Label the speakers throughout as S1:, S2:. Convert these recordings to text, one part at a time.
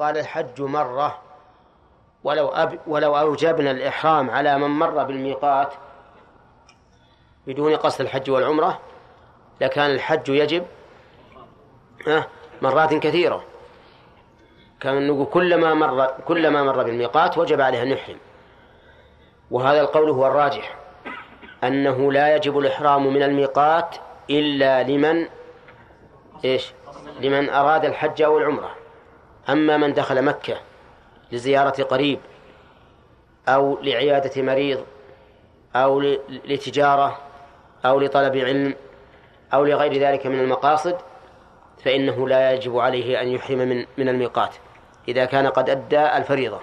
S1: قال الحج مرة ولو أب ولو أوجبنا الإحرام على من مر بالميقات بدون قصد الحج والعمرة لكان الحج يجب مرات كثيرة. كان نقول كلما مر كلما مر بالميقات وجب عليه أن يحرم. وهذا القول هو الراجح أنه لا يجب الإحرام من الميقات إلا لمن إيش؟ لمن أراد الحج أو العمرة. أما من دخل مكة لزيارة قريب أو لعيادة مريض أو لتجارة أو لطلب علم أو لغير ذلك من المقاصد فإنه لا يجب عليه أن يحرم من من الميقات إذا كان قد أدى الفريضة.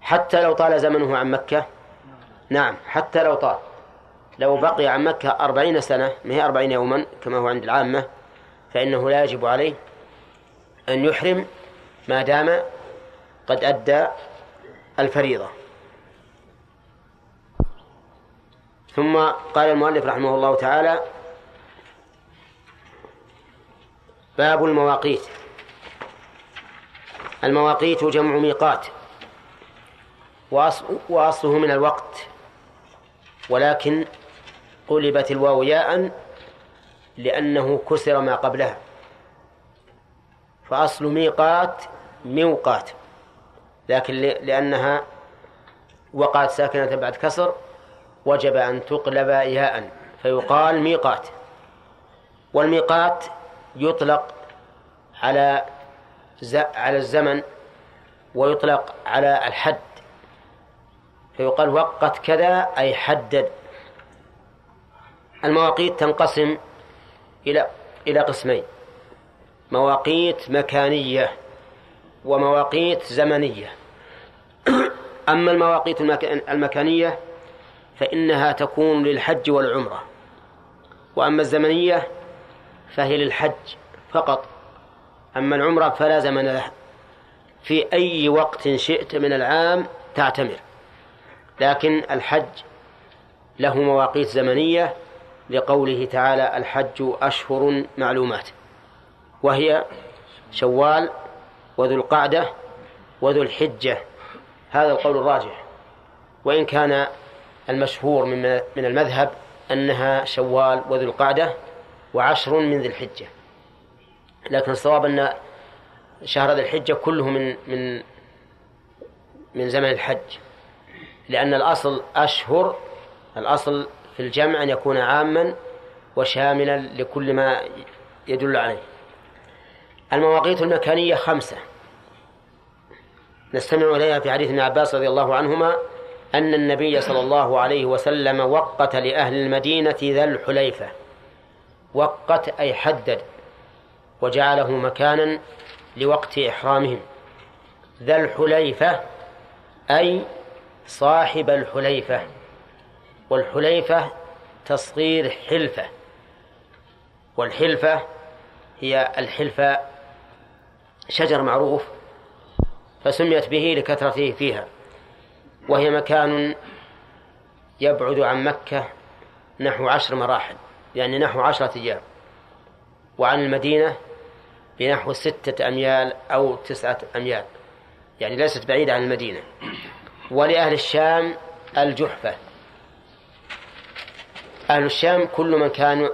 S1: حتى لو طال زمنه عن مكة نعم حتى لو طال. لو بقي عن مكة أربعين سنة ما هي أربعين يوما كما هو عند العامة فإنه لا يجب عليه أن يحرم ما دام قد أدى الفريضة. ثم قال المؤلف رحمه الله تعالى باب المواقيت. المواقيت جمع ميقات وأصله من الوقت ولكن قلبت الواو ياء لأنه كسر ما قبلها. فأصل ميقات موقات لكن لأنها وقعت ساكنة بعد كسر وجب أن تقلب ياء فيقال ميقات. والميقات يطلق على على الزمن ويطلق على الحد. فيقال وقت كذا أي حدد. المواقيت تنقسم إلى إلى قسمين. مواقيت مكانية ومواقيت زمنية. أما المواقيت المكانية فإنها تكون للحج والعمرة. وأما الزمنية فهي للحج فقط. أما العمرة فلا زمن لها. في أي وقت شئت من العام تعتمر. لكن الحج له مواقيت زمنية لقوله تعالى الحج أشهر معلومات. وهي شوال وذو القعدة وذو الحجة هذا القول الراجح. وإن كان المشهور من المذهب أنها شوال وذو القعدة وعشر من ذي الحجة لكن الصواب أن شهر ذي الحجة كله من من من زمن الحج. لأن الأصل أشهر الأصل في الجمع أن يكون عاما وشاملا لكل ما يدل عليه. المواقيت المكانية خمسة. نستمع إليها في حديث ابن عباس رضي الله عنهما أن النبي صلى الله عليه وسلم وقت لأهل المدينة ذا الحليفة. وقت أي حدد. وجعله مكانا لوقت إحرامهم. ذا الحليفة أي صاحب الحليفة. والحليفة تصغير حلفة. والحلفة هي الحلفة شجر معروف فسميت به لكثرته فيها. وهي مكان يبعد عن مكة نحو عشر مراحل يعني نحو عشرة أيام. وعن المدينة بنحو ستة أميال أو تسعة أميال يعني ليست بعيدة عن المدينة. ولأهل الشام الجحفة. أهل الشام كل من كانوا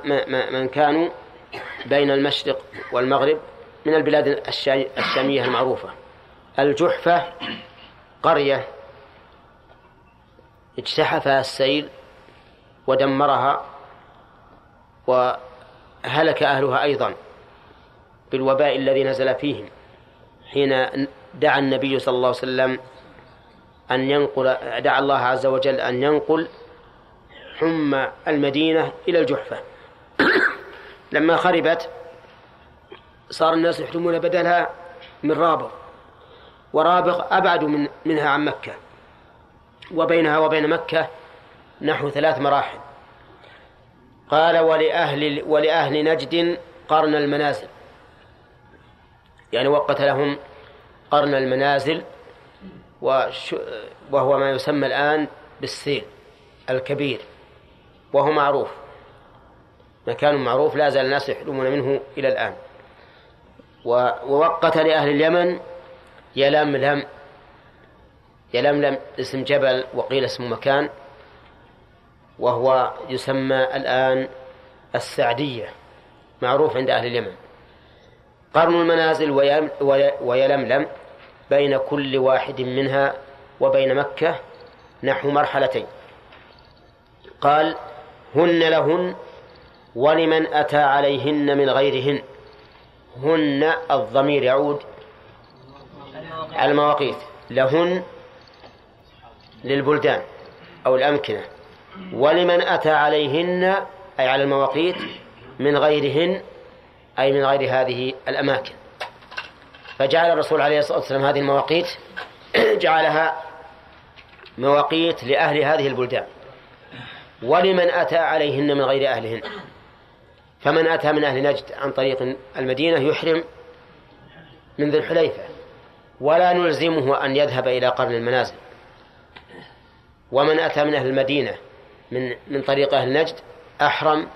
S1: من كانوا بين المشرق والمغرب من البلاد الشامية المعروفة. الجحفة قرية اجتحفها السيل ودمرها وهلك أهلها أيضا بالوباء الذي نزل فيهم حين دعا النبي صلى الله عليه وسلم أن ينقل دعا الله عز وجل أن ينقل حمى المدينة إلى الجحفة. لما خربت صار الناس يحرمون بدلها من رابغ ورابغ أبعد من منها عن مكة. وبينها وبين مكة نحو ثلاث مراحل. قال ولأهل ولأهل نجد قرن المنازل. يعني وقت لهم قرن المنازل وهو ما يسمى الآن بالسيل الكبير وهو معروف. مكان معروف لا زال الناس يحرمون منه إلى الآن. ووقت لأهل اليمن يلملم يلملم اسم جبل وقيل اسم مكان وهو يسمى الآن السعدية معروف عند أهل اليمن. قرن المنازل ويلملم بين كل واحد منها وبين مكة نحو مرحلتين. قال هن لهن ولمن أتى عليهن من غيرهن. هن الضمير يعود على المواقيت. لهن للبلدان أو الأمكنة. ولمن أتى عليهن أي على المواقيت من غيرهن أي من غير هذه الأماكن. فجعل الرسول عليه الصلاة والسلام هذه المواقيت جعلها مواقيت لأهل هذه البلدان. ولمن أتى عليهن من غير أهلهن. فمن أتى من أهل نجد عن طريق المدينة يحرم من ذي الحليفة ولا نلزمه أن يذهب إلى قرن المنازل. ومن أتى من أهل المدينة من من طريق أهل نجد أحرم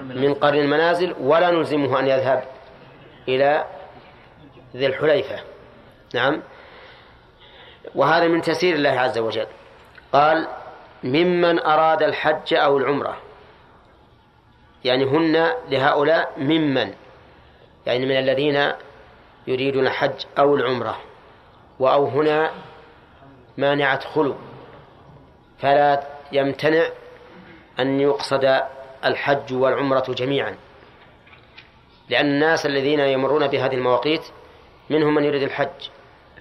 S1: من قرن المنازل ولا نلزمه أن يذهب إلى ذي الحليفة. نعم. وهذا من تسير الله عز وجل. قال ممن أراد الحج أو العمرة يعني هن لهؤلاء ممن؟ يعني من الذين يريدون الحج أو العمرة. وأو هنا مانعة خلو. فلا يمتنع أن يقصد الحج والعمرة جميعا. لأن الناس الذين يمرون بهذه المواقيت منهم من يريد الحج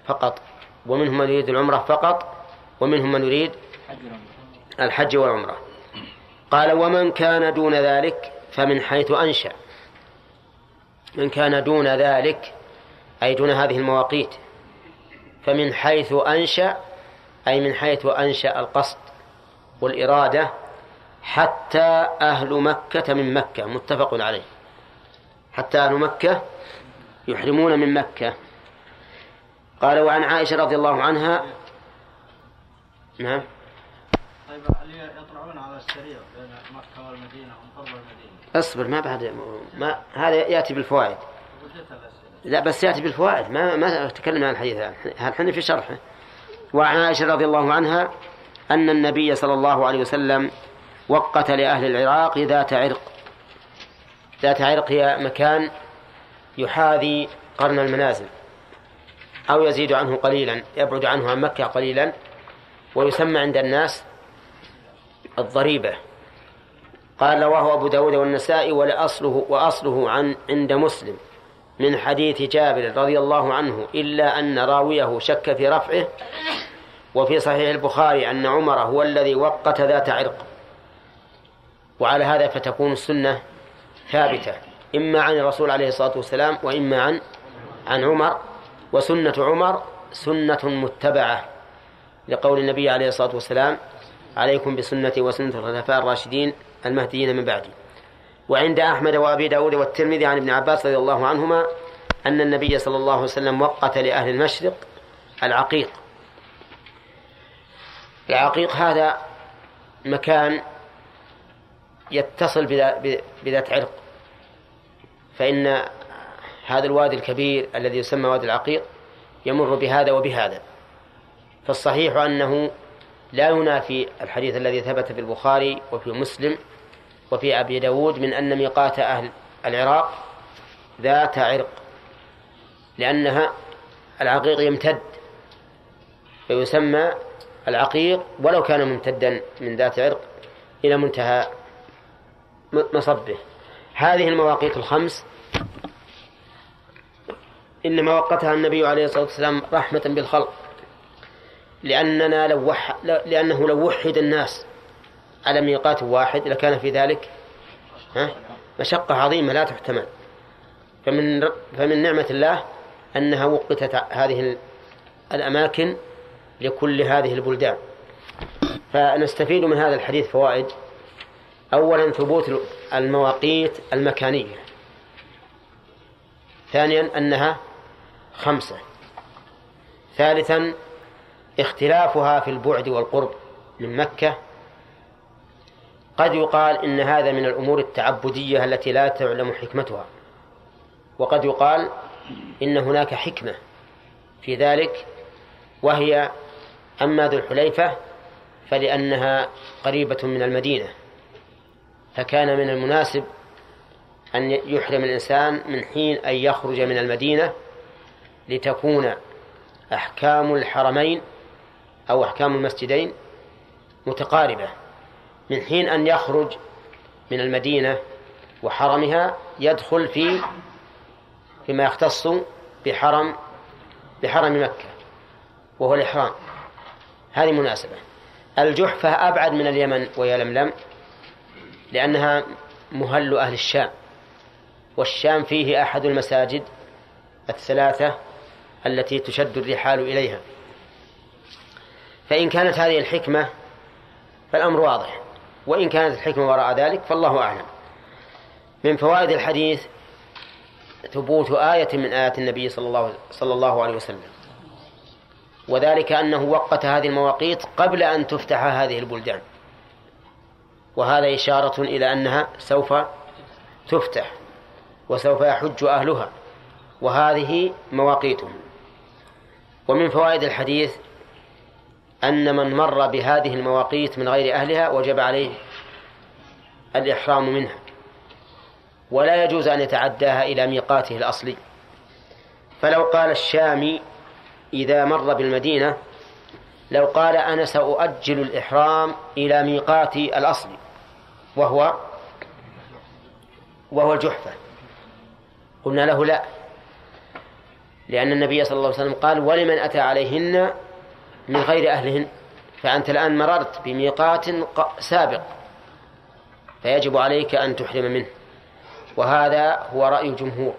S1: فقط ومنهم من يريد العمرة فقط ومنهم من يريد الحج والعمرة. قال ومن كان دون ذلك فمن حيث أنشأ. من كان دون ذلك أي دون هذه المواقيت فمن حيث أنشأ أي من حيث أنشأ القصد والإرادة حتى أهل مكة من مكة متفق عليه. حتى أهل مكة يحرمون من مكة. قال وعن عائشة رضي الله عنها نعم طيب يطلعون على السريع بين مكة والمدينة ومن المدينة اصبر ما بعد ما هذا يأتي بالفوائد. لا بس يأتي بالفوائد ما ما تكلم عن الحديث هذا إحنا في شرحه وعن عائشة رضي الله عنها أن النبي صلى الله عليه وسلم وقت لأهل العراق ذات عرق. ذات عرق هي مكان يحاذي قرن المنازل. أو يزيد عنه قليلا يبعد عنه عن مكة قليلا ويسمى عند الناس الضريبة. قال رواه أبو داود والنسائي ولأصله وأصله عن عند مسلم من حديث جابر رضي الله عنه إلا أن راويه شك في رفعه وفي صحيح البخاري أن عمر هو الذي وقت ذات عرق. وعلى هذا فتكون السنة ثابتة. إما عن الرسول عليه الصلاة والسلام وإما عن عن عمر. وسنة عمر سنة متبعة لقول النبي عليه الصلاة والسلام عليكم بسنتي وسنة الخلفاء الراشدين المهديين من بعدي وعند أحمد وأبي داود والترمذي عن ابن عباس رضي الله عنهما أن النبي صلى الله عليه وسلم وقت لأهل المشرق العقيق. العقيق هذا مكان يتصل بذات عرق. فإن هذا الوادي الكبير الذي يسمى وادي العقيق يمر بهذا وبهذا. فالصحيح أنه لا ينافي الحديث الذي ثبت في البخاري وفي مسلم وفي أبي داود من أن ميقات أهل العراق ذات عرق لأنها العقيق يمتد فيسمى العقيق ولو كان ممتدا من ذات عرق إلى منتهى مصبه. هذه المواقيت الخمس إنما وقتها النبي عليه الصلاة والسلام رحمة بالخلق لأننا لو وح... لأنه لو وحد الناس على ميقات واحد لكان في ذلك مشقة عظيمة لا تحتمل. فمن فمن نعمة الله أنها وقتت هذه الأماكن لكل هذه البلدان. فنستفيد من هذا الحديث فوائد. أولا ثبوت المواقيت المكانية. ثانيا أنها خمسة. ثالثا اختلافها في البعد والقرب من مكة. قد يقال إن هذا من الأمور التعبدية التي لا تعلم حكمتها. وقد يقال إن هناك حكمة في ذلك وهي أما ذو الحليفة فلأنها قريبة من المدينة. فكان من المناسب أن يحرم الإنسان من حين أن يخرج من المدينة لتكون أحكام الحرمين أو أحكام المسجدين متقاربة. من حين أن يخرج من المدينة وحرمها يدخل في فيما يختص بحرم بحرم مكة وهو الإحرام. هذه مناسبة. الجحفة أبعد من اليمن ويلملم لأنها مهل أهل الشام والشام فيه أحد المساجد الثلاثة التي تشد الرحال إليها. فإن كانت هذه الحكمة فالأمر واضح. وإن كانت الحكمة وراء ذلك فالله أعلم. من فوائد الحديث ثبوت آية من آيات النبي صلى الله صلى الله عليه وسلم. وذلك أنه وقت هذه المواقيت قبل أن تفتح هذه البلدان. وهذا إشارة إلى أنها سوف تفتح وسوف يحج أهلها. وهذه مواقيتهم. ومن فوائد الحديث أن من مر بهذه المواقيت من غير أهلها وجب عليه الإحرام منها ولا يجوز أن يتعداها إلى ميقاته الأصلي. فلو قال الشامي إذا مر بالمدينة لو قال أنا سأؤجل الإحرام إلى ميقاتي الأصلي وهو وهو الجحفة. قلنا له لا لأن النبي صلى الله عليه وسلم قال ولمن أتى عليهن من غير أهلهن فأنت الآن مررت بميقات سابق فيجب عليك أن تحرم منه. وهذا هو رأي الجمهور.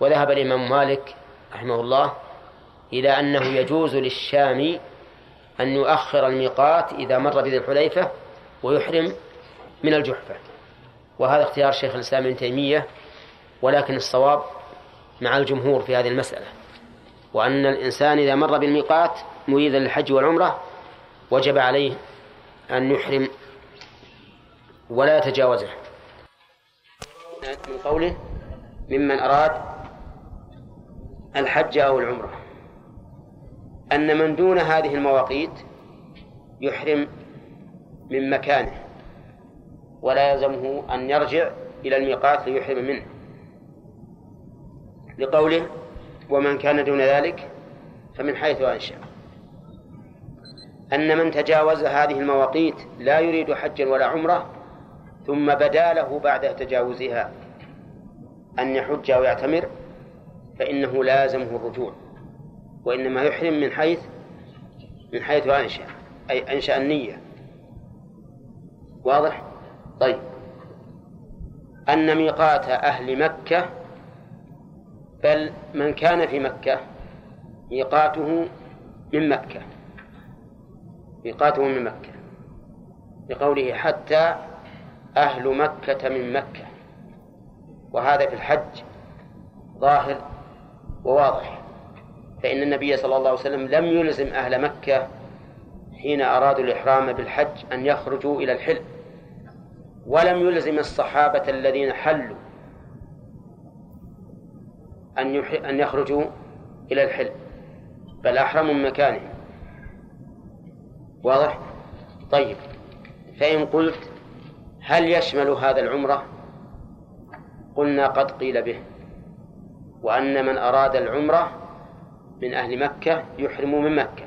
S1: وذهب الإمام مالك رحمه الله إلى أنه يجوز للشام أن يؤخر الميقات إذا مر بذي الحليفة ويحرم من الجحفة. وهذا اختيار شيخ الإسلام ابن تيمية ولكن الصواب مع الجمهور في هذه المسألة. وأن الإنسان إذا مر بالميقات مريدا للحج والعمرة وجب عليه أن يحرم ولا يتجاوزه. من قوله ممن أراد الحج أو العمرة. أن من دون هذه المواقيت يحرم من مكانه ولا يلزمه أن يرجع إلى الميقات ليحرم منه. لقوله ومن كان دون ذلك فمن حيث أنشأ. أن من تجاوز هذه المواقيت لا يريد حجا ولا عمرة ثم بدا له بعد تجاوزها أن يحج أو يعتمر فإنه لازمه الرجوع وإنما يحرم من حيث من حيث أنشأ أي أنشأ النية. واضح؟ طيب. أن ميقات أهل مكة بل من كان في مكة ميقاته من مكة ميقاته من مكة بقوله حتى أهل مكة من مكة. وهذا في الحج ظاهر وواضح فإن النبي صلى الله عليه وسلم لم يلزم أهل مكة حين أرادوا الإحرام بالحج أن يخرجوا إلى الحل ولم يلزم الصحابة الذين حلوا أن أن يخرجوا إلى الحل بل أحرموا من مكانهم واضح؟ طيب فإن قلت هل يشمل هذا العمرة؟ قلنا قد قيل به وأن من أراد العمرة من أهل مكة يحرم من مكة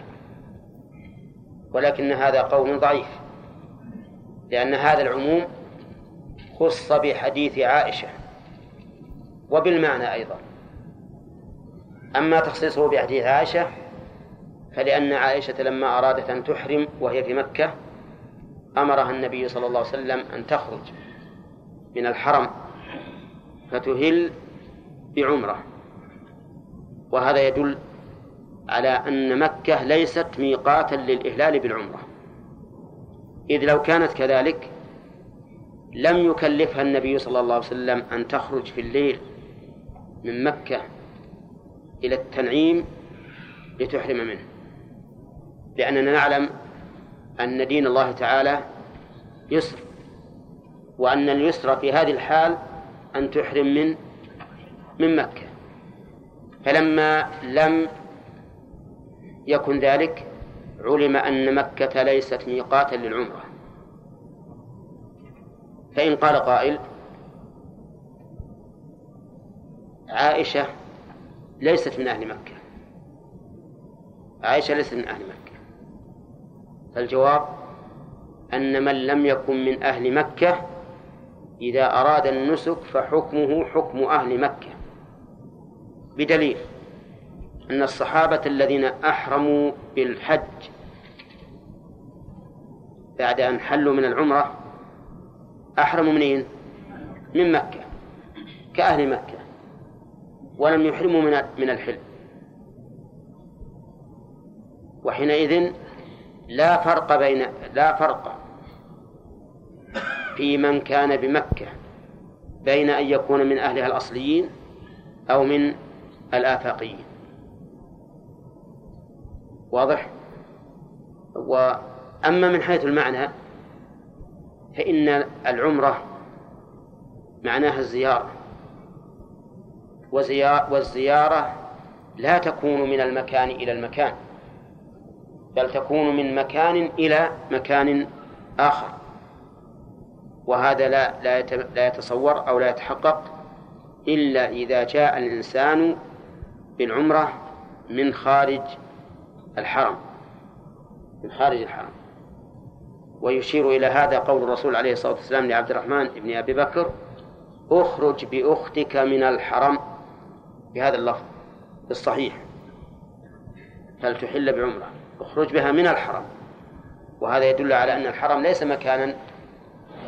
S1: ولكن هذا قول ضعيف لأن هذا العموم خص بحديث عائشة وبالمعنى أيضا أما تخصيصه بحديث عائشة فلأن عائشة لما أرادت أن تحرم وهي في مكة أمرها النبي صلى الله عليه وسلم أن تخرج من الحرم فتهل بعمرة. وهذا يدل على أن مكة ليست ميقاتا للإهلال بالعمرة. إذ لو كانت كذلك لم يكلفها النبي صلى الله عليه وسلم أن تخرج في الليل من مكة إلى التنعيم لتحرم منه. لأننا نعلم أن دين الله تعالى يسر وأن اليسر في هذه الحال أن تحرم من من مكة. فلما لم يكن ذلك علم أن مكة ليست ميقاتا للعمرة. فإن قال قائل عائشة ليست من أهل مكة. عائشة ليست من أهل مكة. فالجواب أن من لم يكن من أهل مكة إذا أراد النسك فحكمه حكم أهل مكة. بدليل أن الصحابة الذين أحرموا بالحج بعد أن حلوا من العمرة أحرموا منين؟ من مكة كأهل مكة. ولم يحرموا من من الحل وحينئذ لا فرق بين لا فرق في من كان بمكة بين أن يكون من أهلها الأصليين أو من الآفاقيين. واضح؟ وأما من حيث المعنى فإن العمرة معناها الزيارة. والزيارة لا تكون من المكان إلى المكان بل تكون من مكان إلى مكان آخر. وهذا لا لا يتصور أو لا يتحقق إلا إذا جاء الإنسان بالعمرة من خارج الحرم من خارج الحرم. ويشير إلى هذا قول الرسول عليه الصلاة والسلام لعبد الرحمن بن أبي بكر أخرج بأختك من الحرم بهذا اللفظ الصحيح فلتحل بعمرة؟ اخرج بها من الحرم. وهذا يدل على أن الحرم ليس مكانا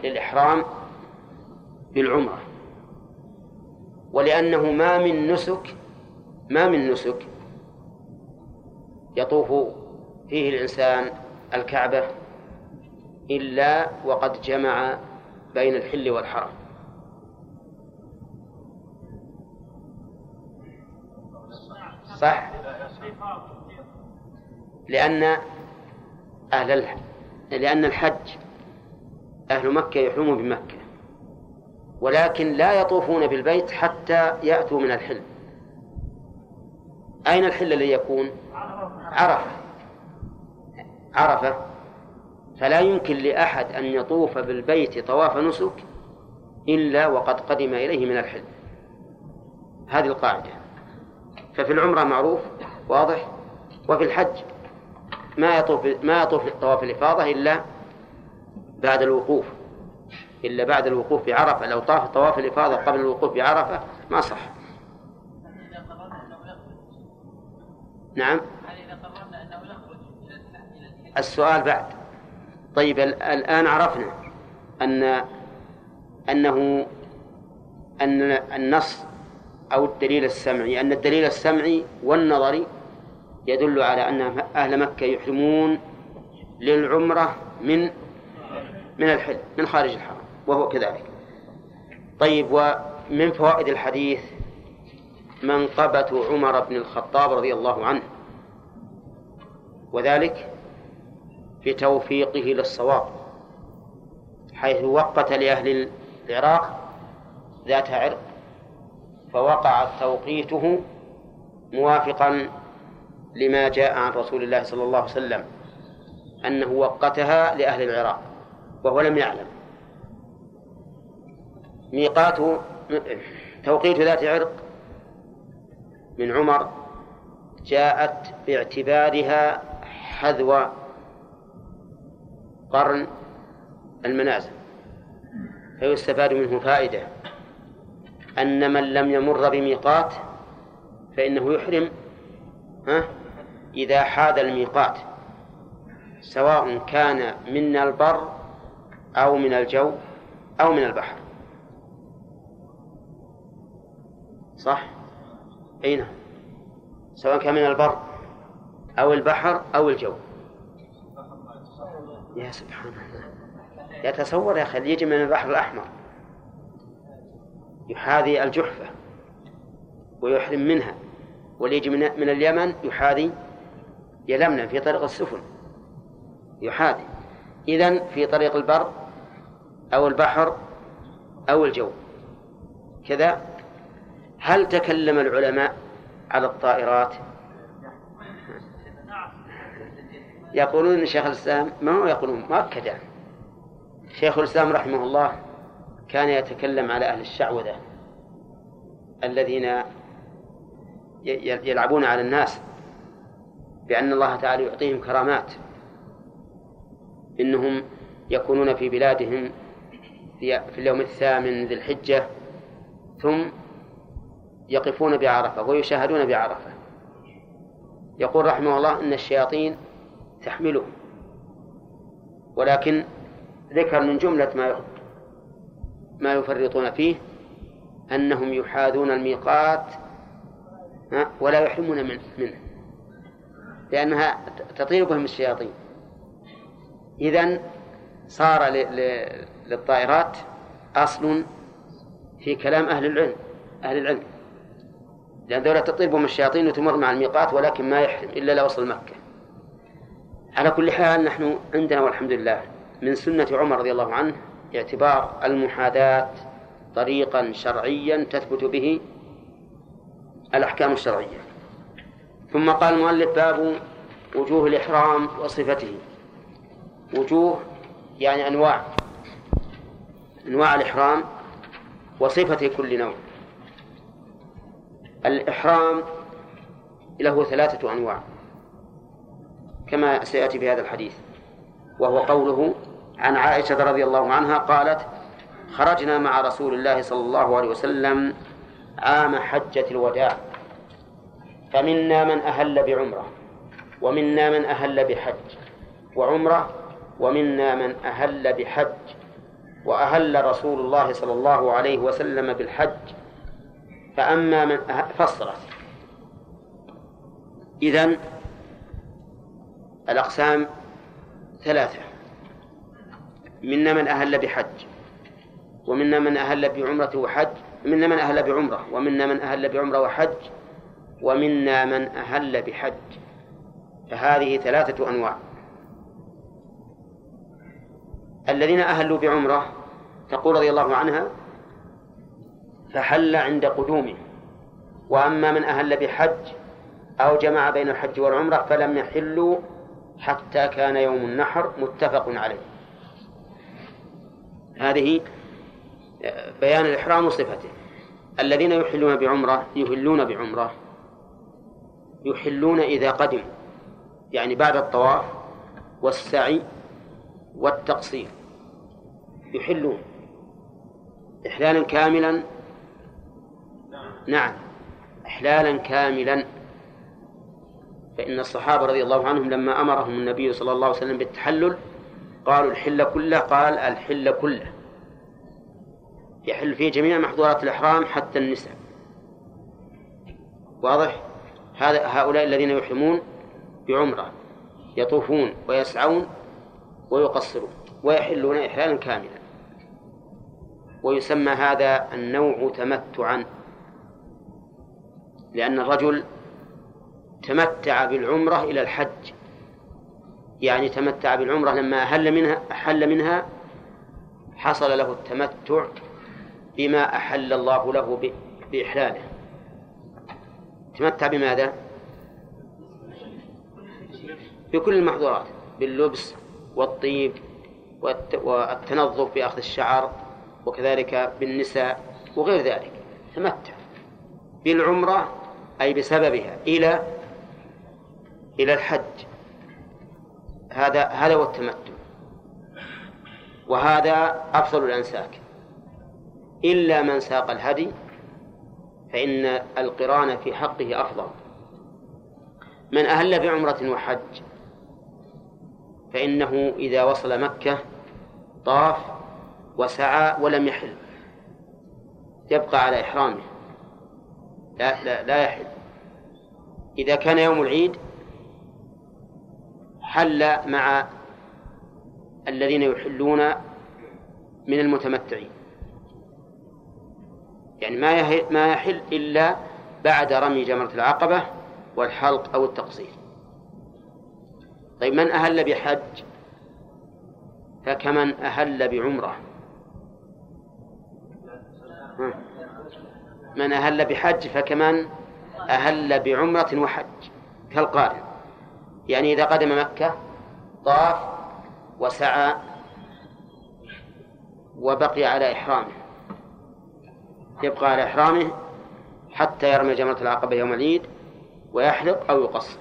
S1: للإحرام بالعمرة. ولأنه ما من نسك ما من نسك يطوف فيه الإنسان الكعبة إلا وقد جمع بين الحل والحرم. صح؟ لأن أهل الحج لأن الحج أهل مكة يحرمون بمكة ولكن لا يطوفون بالبيت حتى يأتوا من الحل. أين الحل الذي يكون؟ عرفة. عرفة. فلا يمكن لأحد أن يطوف بالبيت طواف نسك إلا وقد قدم إليه من الحل. هذه القاعدة. ففي العمرة معروف واضح؟ وفي الحج ما يطوف ما يطوف طواف الإفاضة إلا بعد الوقوف إلا بعد الوقوف بعرفة لو طاف طواف الإفاضة قبل الوقوف بعرفة ما صح. نعم. السؤال بعد. طيب الآن عرفنا أن أنه أن النص أو الدليل السمعي أن الدليل السمعي والنظري يدل على أن أهل مكة يحرمون للعمرة من من الحل من خارج الحرم وهو كذلك. طيب ومن فوائد الحديث منقبة عمر بن الخطاب رضي الله عنه وذلك بتوفيقه للصواب حيث وقت لأهل العراق ذات عرق فوقع توقيته موافقا لما جاء عن رسول الله صلى الله عليه وسلم أنه وقتها لأهل العراق وهو لم يعلم. ميقات توقيت ذات عرق من عمر جاءت باعتبارها حذو قرن المنازل فيستفاد منه فائدة. أن من لم يمر بميقات فإنه يحرم ها إذا حاد الميقات سواء كان من البر أو من الجو أو من البحر. صح؟ أي نعم. سواء كان من البر أو البحر أو الجو. يا سبحان الله. يتصور يا أخي يجي من البحر الأحمر. يحاذي الجحفة ويحرم منها واللي من, من اليمن يحاذي يلملم في طريق السفن. يحاذي. إذن في طريق البر أو البحر أو الجو. كذا. هل تكلم العلماء على الطائرات؟ يقولون شيخ الإسلام ما هو يقولون؟ مؤكدا شيخ الإسلام رحمه الله كان يتكلم على أهل الشعوذة الذين يلعبون على الناس بأن الله تعالى يعطيهم كرامات إنهم يكونون في بلادهم في اليوم الثامن ذي الحجة ثم يقفون بعرفة ويشاهدون بعرفة. يقول رحمه الله إن الشياطين تحملهم ولكن ذكر من جملة ما ما يفرطون فيه أنهم يحاذون الميقات ولا يحرمون منه. لأنها تطير بهم الشياطين. إذن صار للطائرات أصل في كلام أهل العلم أهل العلم. لأن دولة تطير بهم الشياطين وتمر مع الميقات ولكن ما يحرم إلا لو وصل مكة. على كل حال نحن عندنا والحمد لله من سنة عمر رضي الله عنه اعتبار المحاذاة طريقا شرعيا تثبت به الأحكام الشرعية. ثم قال المؤلف باب وجوه الإحرام وصفته. وجوه يعني أنواع. أنواع الإحرام وصفة كل نوع. الإحرام له ثلاثة أنواع كما سيأتي في هذا الحديث وهو قوله عن عائشة رضي الله عنها قالت خرجنا مع رسول الله صلى الله عليه وسلم عام حجة الوداع. فمنا من أهل بعمرة ومنا من أهل بحج وعمرة ومنا من أهل بحج وأهل رسول الله صلى الله عليه وسلم بالحج. فأما من أهل فصلت. إذن الأقسام ثلاثة. منا من أهل بحج ومنا من أهل بعمرة وحج منا من أهل بعمرة ومنا من أهل بعمرة وحج ومنا من أهل بحج. فهذه ثلاثة أنواع. الذين أهلوا بعمرة تقول رضي الله عنها فحل عند قدومه. وأما من أهل بحج أو جمع بين الحج والعمرة فلم يحلوا حتى كان يوم النحر متفق عليه. هذه بيان الإحرام وصفته. الذين يحلون بعمرة يهلون بعمرة يحلون إذا قدموا يعني بعد الطواف والسعي والتقصير. يحلون إحلالا كاملا؟ نعم. إحلالا كاملا. فإن الصحابة رضي الله عنهم لما أمرهم النبي صلى الله عليه وسلم بالتحلل قالوا الحل كله قال الحل كله. يحل فيه جميع محظورات الإحرام حتى النساء. واضح؟ هذا هؤلاء الذين يحرمون بعمرة يطوفون ويسعون ويقصرون ويحلون إحلالا كاملا. ويسمى هذا النوع تمتعا لأن الرجل تمتع بالعمرة إلى الحج. يعني تمتع بالعمرة لما أحل منها أحل منها حصل له التمتع بما أحل الله له بإحلاله. تمتع بماذا؟ بكل المحظورات باللبس والطيب والتنظف بأخذ الشعر وكذلك بالنساء وغير ذلك. تمتع بالعمرة أي بسببها إلى إلى الحج. هذا هذا هو التمتع. وهذا أفضل الأنساك. إلا من ساق الهدي فإن القران في حقه أفضل. من أهل بعمرة وحج فإنه إذا وصل مكة طاف وسعى ولم يحل. يبقى على إحرامه. لا, لا, لا يحل. إذا كان يوم العيد حل مع الذين يحلون من المتمتعين. يعني ما ما يحل إلا بعد رمي جمرة العقبة والحلق أو التقصير. طيب من أهل بحج؟ فكمن أهل بعمرة. من أهل بحج فكمن أهل بعمرة وحج كالقارن يعني إذا قدم مكة طاف وسعى وبقي على إحرامه. يبقى على إحرامه حتى يرمي جمرة العقبة يوم العيد ويحلق أو يقصر.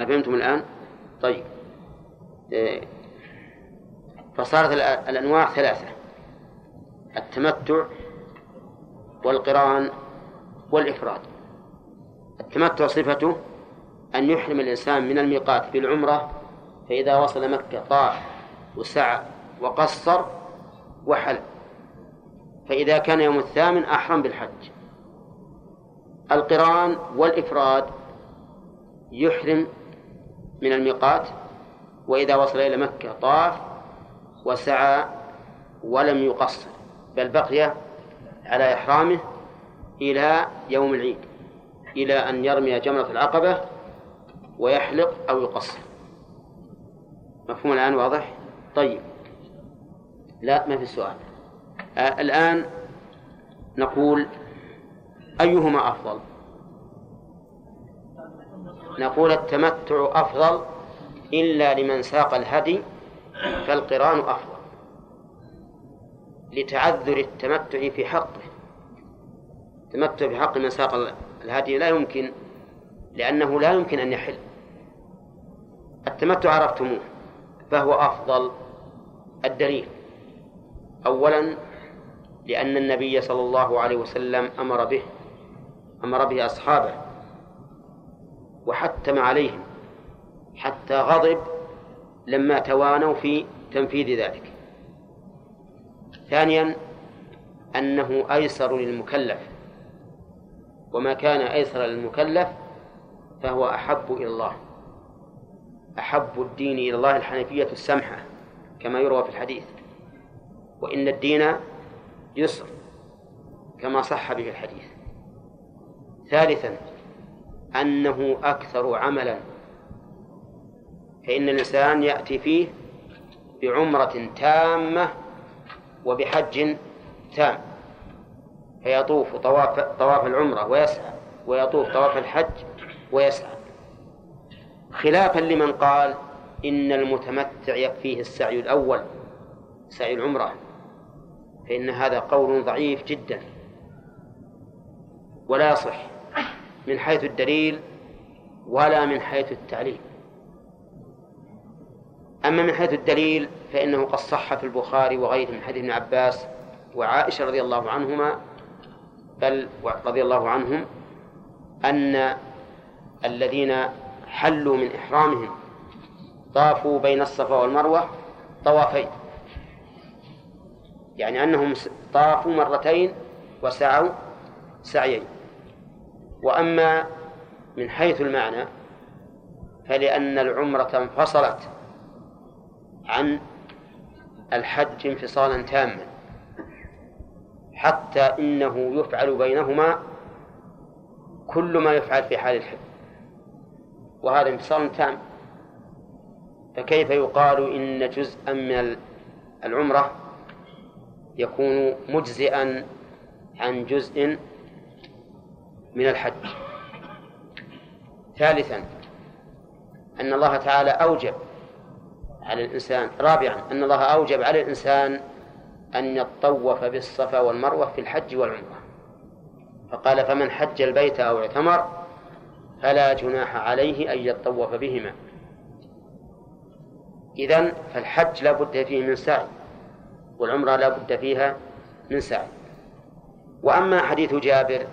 S1: أفهمتم الآن؟ طيب. إيه، فصارت الأنواع ثلاثة التمتع والقران والإفراد. التمتع صفته أن يحرم الإنسان من الميقات بالعمرة فإذا وصل مكة طاف وسعى وقصر وحل فإذا كان يوم الثامن أحرم بالحج. القرآن والإفراد يحرم من الميقات وإذا وصل إلى مكة طاف وسعى ولم يقصر بل بقي على إحرامه إلى يوم العيد إلى أن يرمي جمرة العقبة ويحلق أو يقصر. مفهوم الآن واضح؟ طيب. لا ما في سؤال. آه الآن نقول أيهما أفضل؟ نقول التمتع أفضل إلا لمن ساق الهدي فالقران أفضل. لتعذر التمتع في حقه. التمتع في حق من ساق الهدي لا يمكن لأنه لا يمكن أن يحل. التمتع عرفتموه فهو أفضل الدليل. أولا لأن النبي صلى الله عليه وسلم أمر به أمر به أصحابه وحتم عليهم حتى غضب لما توانوا في تنفيذ ذلك. ثانيا أنه أيسر للمكلف. وما كان أيسر للمكلف فهو أحب إلى الله. أحب الدين إلى الله الحنفية السمحة كما يروى في الحديث. وإن الدين يسر كما صح به الحديث. ثالثا أنه أكثر عملا. فإن الإنسان يأتي فيه بعمرة تامة وبحج تام. فيطوف طواف طواف العمرة ويسعى ويطوف طواف الحج ويسعى خلافا لمن قال إن المتمتع يكفيه السعي الأول سعي العمرة فإن هذا قول ضعيف جدا. ولا يصح من حيث الدليل ولا من حيث التعليل. أما من حيث الدليل فإنه قد صح في البخاري وغيره من حديث ابن عباس وعائشة رضي الله عنهما بل رضي الله عنهم أن الذين حلوا من إحرامهم طافوا بين الصفا والمروة طوافين. يعني أنهم طافوا مرتين وسعوا سعيين. وأما من حيث المعنى فلأن العمرة انفصلت عن الحج انفصالا تاما حتى إنه يفعل بينهما كل ما يفعل في حال الحج. وهذا انفصال تام. فكيف يقال إن جزءا من العمرة يكون مجزئا عن جزء من الحج؟ ثالثا أن الله تعالى أوجب على الإنسان رابعا أن الله أوجب على الإنسان أن يطوف بالصفا والمروة في الحج والعمرة. فقال فمن حج البيت أو اعتمر فلا جناح عليه أن يطوف بهما. إذن فالحج لا بد فيه من سعي والعمرة لا بد فيها من سعي. وأما حديث جابر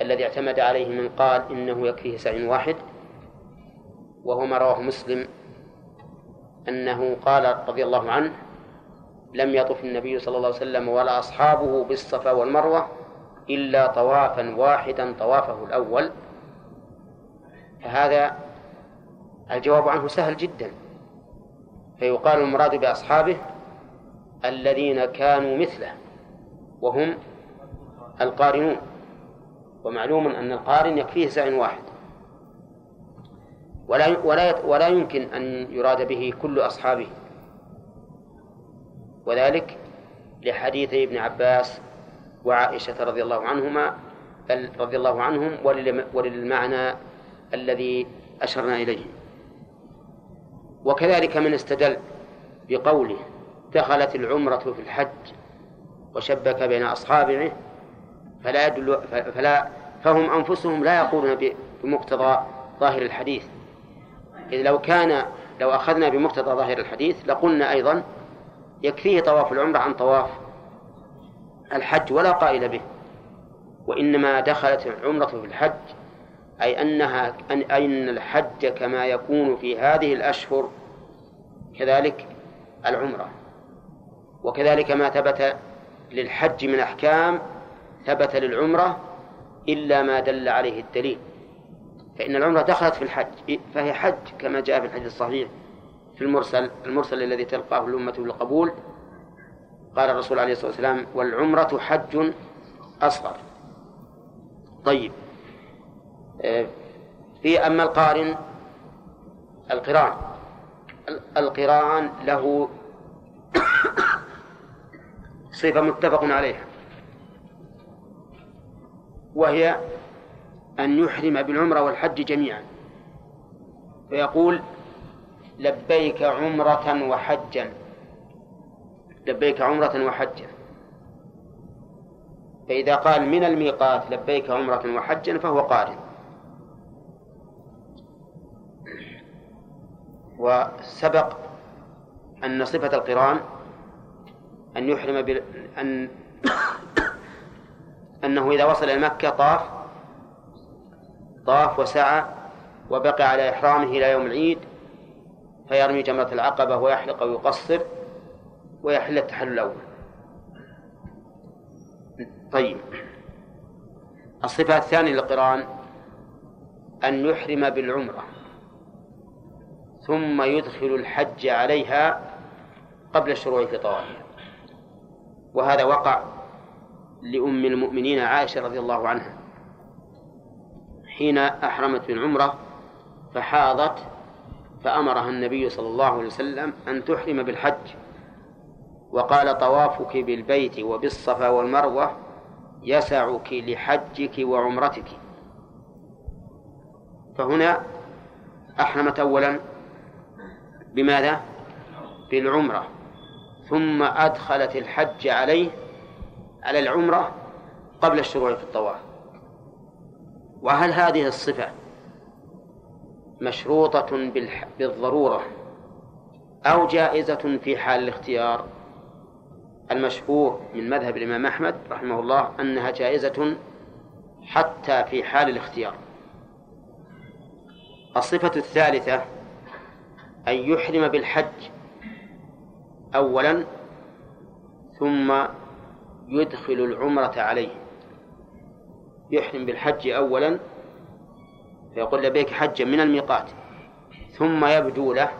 S1: الذي اعتمد عليه من قال إنه يكفيه سعي واحد وهو ما رواه مسلم أنه قال رضي الله عنه لم يطف النبي صلى الله عليه وسلم ولا أصحابه بالصفا والمروة إلا طوافا واحدا طوافه الأول فهذا الجواب عنه سهل جدا. فيقال المراد بأصحابه الذين كانوا مثله وهم القارنون. ومعلوم أن القارن يكفيه سعي واحد. ولا ولا ولا يمكن أن يراد به كل أصحابه. وذلك لحديث ابن عباس وعائشة رضي الله عنهما رضي الله عنهم وللمعنى الذي أشرنا إليه. وكذلك من استدل بقوله دخلت العمرة في الحج وشبك بين أصحابه فلا يدل فلا فهم أنفسهم لا يقولون بمقتضى ظاهر الحديث. إذ لو كان لو أخذنا بمقتضى ظاهر الحديث لقلنا أيضا يكفيه طواف العمرة عن طواف الحج ولا قائل به. وإنما دخلت العمرة في الحج أي أنها أي أن الحج كما يكون في هذه الأشهر كذلك العمرة. وكذلك ما ثبت للحج من أحكام ثبت للعمرة إلا ما دل عليه الدليل. فإن العمرة دخلت في الحج فهي حج كما جاء في الحديث الصحيح في المرسل المرسل الذي تلقاه الأمة بالقبول. قال الرسول عليه الصلاة والسلام والعمرة حج أصغر. طيب. في أما القارن القران. القران له صفة متفق عليها. وهي أن يحرم بالعمرة والحج جميعا. فيقول لبيك عمرة وحجا. لبيك عمرة وحجا. فإذا قال من الميقات لبيك عمرة وحجا فهو قارن. وسبق أن صفة القرآن أن يحرم بال... أن أنه إذا وصل إلى مكة طاف طاف وسعى وبقي على إحرامه إلى يوم العيد فيرمي جمرة العقبة ويحلق ويقصر ويحل التحلل الأول. طيب. الصفة الثانية للقرآن أن يحرم بالعمرة. ثم يدخل الحج عليها قبل الشروع في طوافها وهذا وقع لأم المؤمنين عائشة رضي الله عنها. حين أحرمت بالعمرة فحاضت فأمرها النبي صلى الله عليه وسلم أن تحرم بالحج. وقال طوافك بالبيت وبالصفا والمروة يسعك لحجك وعمرتك. فهنا أحرمت أولا بماذا؟ بالعمرة. ثم أدخلت الحج عليه على العمرة قبل الشروع في الطواف. وهل هذه الصفة مشروطة بالضرورة أو جائزة في حال الاختيار؟ المشهور من مذهب الإمام أحمد رحمه الله أنها جائزة حتى في حال الاختيار. الصفة الثالثة أن يحرم بالحج أولا ثم يدخل العمرة عليه. يحرم بالحج أولا فيقول لبيك حجا من الميقات ثم يبدو له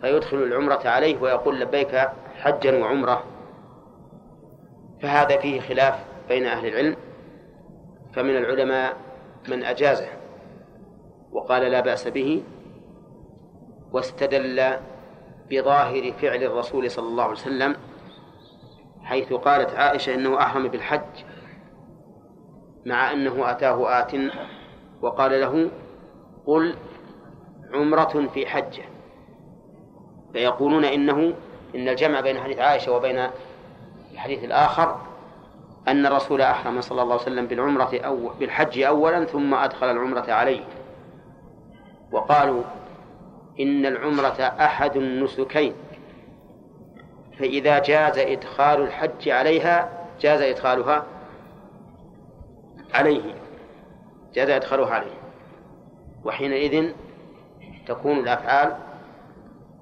S1: فيدخل العمرة عليه ويقول لبيك حجا وعمرة. فهذا فيه خلاف بين أهل العلم فمن العلماء من أجازه وقال لا بأس به. واستدل بظاهر فعل الرسول صلى الله عليه وسلم حيث قالت عائشة إنه أحرم بالحج مع أنه أتاه آت وقال له قل عمرة في حجة. فيقولون إنه إن الجمع بين حديث عائشة وبين الحديث الآخر أن الرسول أحرم صلى الله عليه وسلم بالعمرة أو بالحج أولا ثم أدخل العمرة عليه. وقالوا إن العمرة أحد النسكين. فإذا جاز إدخال الحج عليها جاز إدخالها عليه. جاز إدخالها عليه. وحينئذ تكون الأفعال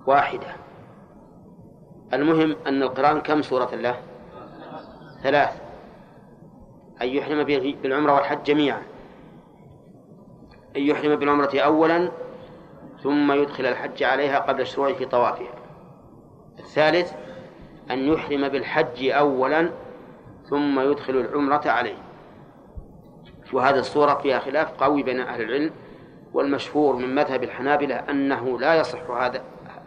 S1: واحدة. المهم أن القرآن كم سورة له؟ ثلاث. أن يحرم بالعمرة والحج جميعا. أن يحرم بالعمرة أولا ثم يدخل الحج عليها قبل الشروع في طوافها. الثالث أن يحرم بالحج أولا ثم يدخل العمرة عليه. وهذه الصورة فيها خلاف قوي بين أهل العلم والمشهور من مذهب الحنابلة أنه لا يصح هذا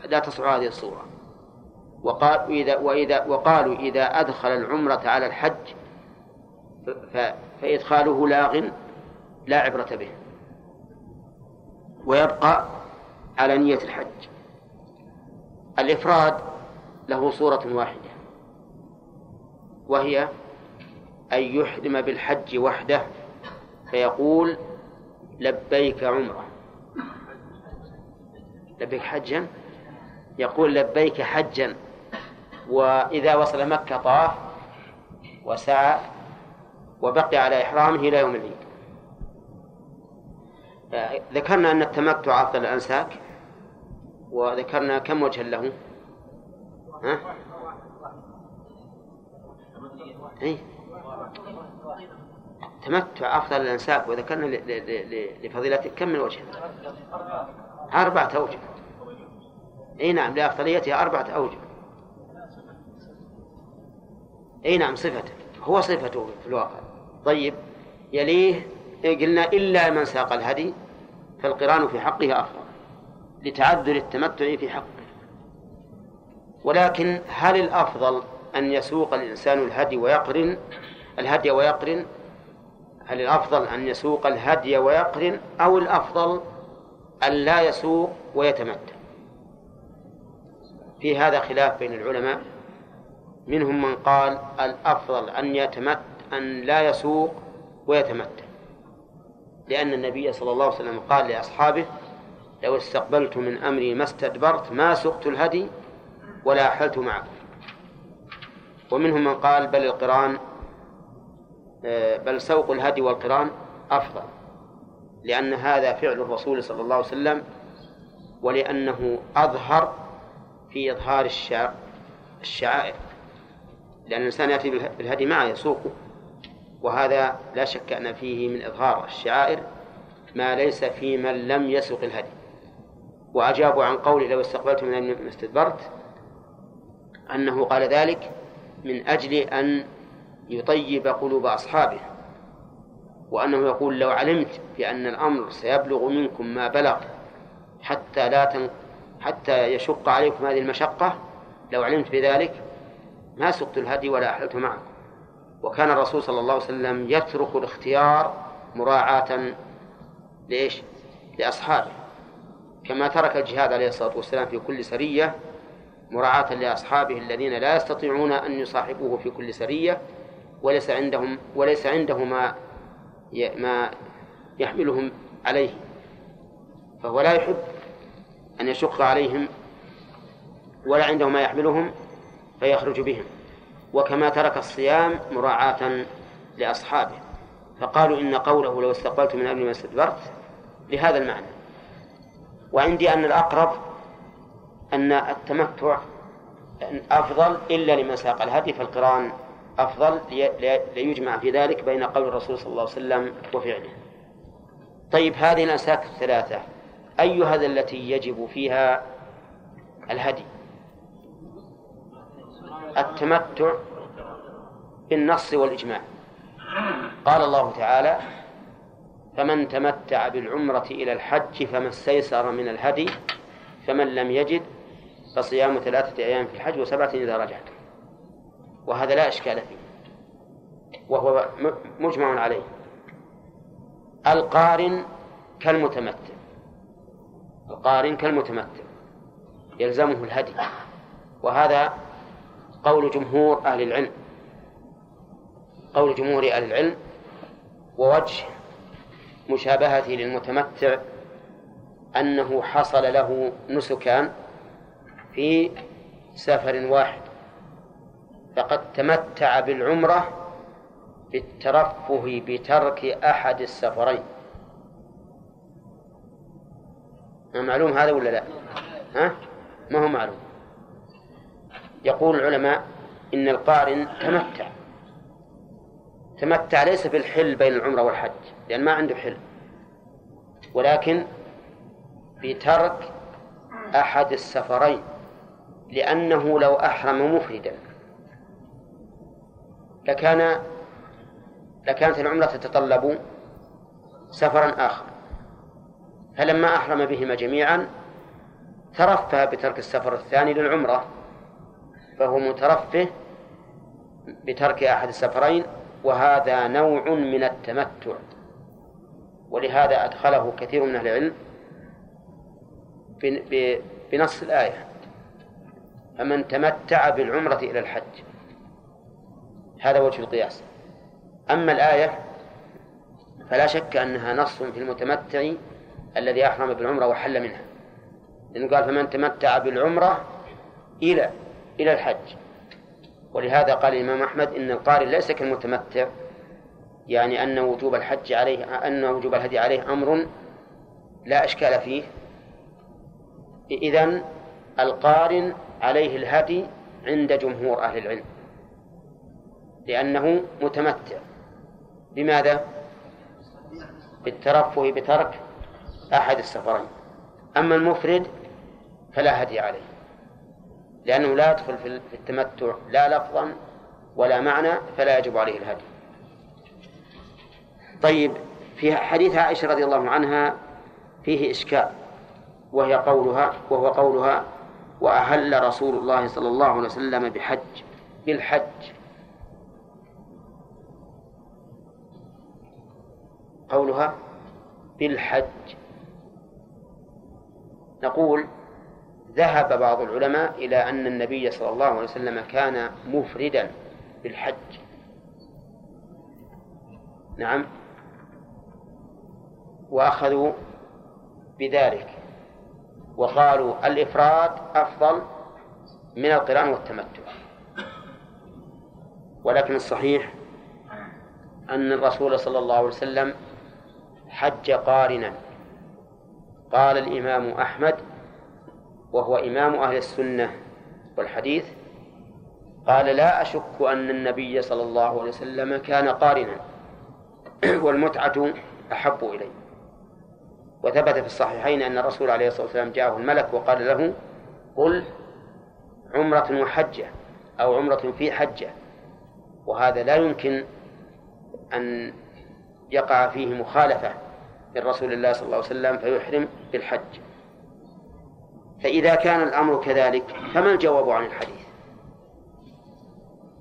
S1: لا تصح هذه الصورة. وقال إذا وإذا وقالوا إذا أدخل العمرة على الحج فإدخاله لاغ لا عبرة به. ويبقى على نية الحج. الإفراد له صورة واحدة وهي أن يحرم بالحج وحده فيقول لبيك عمرة. لبيك حجا؟ يقول لبيك حجا. وإذا وصل مكة طاف وسعى وبقي على إحرامه إلى يوم العيد. ذكرنا أن التمتع أفضل الأنساك. وذكرنا كم وجها له؟ ها؟ أي تمتع أفضل الأنساك وذكرنا لفضيلته كم من وجه؟ أربعة أوجه. أي نعم لأفضليتها أربعة أوجه. أي نعم صفته. هو صفته في الواقع. طيب يليه قلنا إلا من ساق الهدي فالقرآن في حقه أفضل. لتعذر التمتع في حقه. ولكن هل الأفضل أن يسوق الإنسان الهدي ويقرن؟ الهدي ويقرن؟ هل الأفضل أن يسوق الهدي ويقرن أو الأفضل أن لا يسوق ويتمتع؟ في هذا خلاف بين العلماء. منهم من قال الأفضل أن يتمت أن لا يسوق ويتمتع. لأن النبي صلى الله عليه وسلم قال لأصحابه لو استقبلت من أمري ما استدبرت ما سقت الهدي ولا أحلت معكم ومنهم من قال بل القرآن آه، بل سوق الهدي والقرآن أفضل. لأن هذا فعل الرسول صلى الله عليه وسلم ولأنه أظهر في إظهار الشعائر. لأن الإنسان يأتي بالهدي معه يسوقه. وهذا لا شك أن فيه من إظهار الشعائر ما ليس في من لم يسق الهدي. وأجابوا عن قوله لو استقبلت من ما استدبرت أنه قال ذلك من أجل أن يطيب قلوب أصحابه وأنه يقول لو علمت بأن الأمر سيبلغ منكم ما بلغ حتى لا تن... حتى يشق عليكم هذه المشقة لو علمت بذلك ما سقت الهدي ولا أحللت معكم وكان الرسول صلى الله عليه وسلم يترك الاختيار مراعاة لإيش؟ لأصحابه كما ترك الجهاد عليه الصلاة والسلام في كل سرية مراعاة لأصحابه الذين لا يستطيعون أن يصاحبوه في كل سرية وليس عندهم وليس عنده ما ما يحملهم عليه. فهو لا يحب أن يشق عليهم ولا عنده ما يحملهم فيخرج بهم. وكما ترك الصيام مراعاة لأصحابه. فقالوا إن قوله لو استقبلت من أمر ما استدبرت لهذا المعنى. وعندي أن الأقرب أن التمتع أفضل إلا لمن ساق الهدي فالقرآن أفضل ليجمع في ذلك بين قول الرسول صلى الله عليه وسلم وفعله. طيب هذه الأنساك الثلاثة. أي هذا التي يجب فيها الهدي؟ التمتع بالنص والإجماع. قال الله تعالى فمن تمتع بالعمرة إلى الحج فما استيسر من الهدي فمن لم يجد فصيام ثلاثة أيام في الحج وسبعة إذا رجعتم وهذا لا إشكال فيه. وهو مجمع عليه. القارن كالمتمتع. القارن كالمتمتع. يلزمه الهدي. وهذا قول جمهور أهل العلم. قول جمهور أهل العلم. ووجه مشابهته للمتمتع أنه حصل له نسكان في سفر واحد فقد تمتع بالعمرة بالترفه بترك أحد السفرين معلوم هذا ولا لا؟ ها؟ ما هو معلوم يقول العلماء إن القارن تمتع تمتع ليس بالحل بين العمرة والحج لأن ما عنده حل. ولكن بترك أحد السفرين لأنه لو أحرم مفردا لكان لكانت العمرة تتطلب سفرا آخر. فلما أحرم بهما جميعا ترفه بترك السفر الثاني للعمرة فهو مترفه بترك أحد السفرين وهذا نوع من التمتع. ولهذا أدخله كثير من أهل العلم بنص الآية. فمن تمتع بالعمرة إلى الحج هذا وجه القياس. أما الآية فلا شك أنها نص في المتمتع الذي أحرم بالعمرة وحل منها. لأنه قال فمن تمتع بالعمرة إلى إلى الحج. ولهذا قال الإمام أحمد إن القارئ ليس كالمتمتع يعني أن وجوب الحج عليه أن وجوب الهدي عليه أمر لا أشكال فيه. إذن القارن عليه الهدي عند جمهور أهل العلم لأنه متمتع. بماذا؟ بالترفه بترك أحد السفرين. أما المفرد فلا هدي عليه. لأنه لا يدخل في التمتع لا لفظا ولا معنى فلا يجب عليه الهدي. طيب في حديث عائشة رضي الله عنها فيه إشكال وهي قولها وهو قولها وأهل رسول الله صلى الله عليه وسلم بحج بالحج. قولها بالحج. نقول ذهب بعض العلماء إلى أن النبي صلى الله عليه وسلم كان مفردا بالحج. نعم. وأخذوا بذلك. وقالوا الإفراد أفضل من القران والتمتع. ولكن الصحيح أن الرسول صلى الله عليه وسلم حج قارنا. قال الإمام أحمد وهو إمام أهل السنة والحديث قال لا أشك أن النبي صلى الله عليه وسلم كان قارنا والمتعة أحب إليه. وثبت في الصحيحين أن الرسول عليه الصلاة والسلام جاءه الملك وقال له قل عمرة وحجة أو عمرة في حجة. وهذا لا يمكن أن يقع فيه مخالفة من رسول الله صلى الله عليه وسلم فيحرم بالحج. فإذا كان الأمر كذلك فما الجواب عن الحديث؟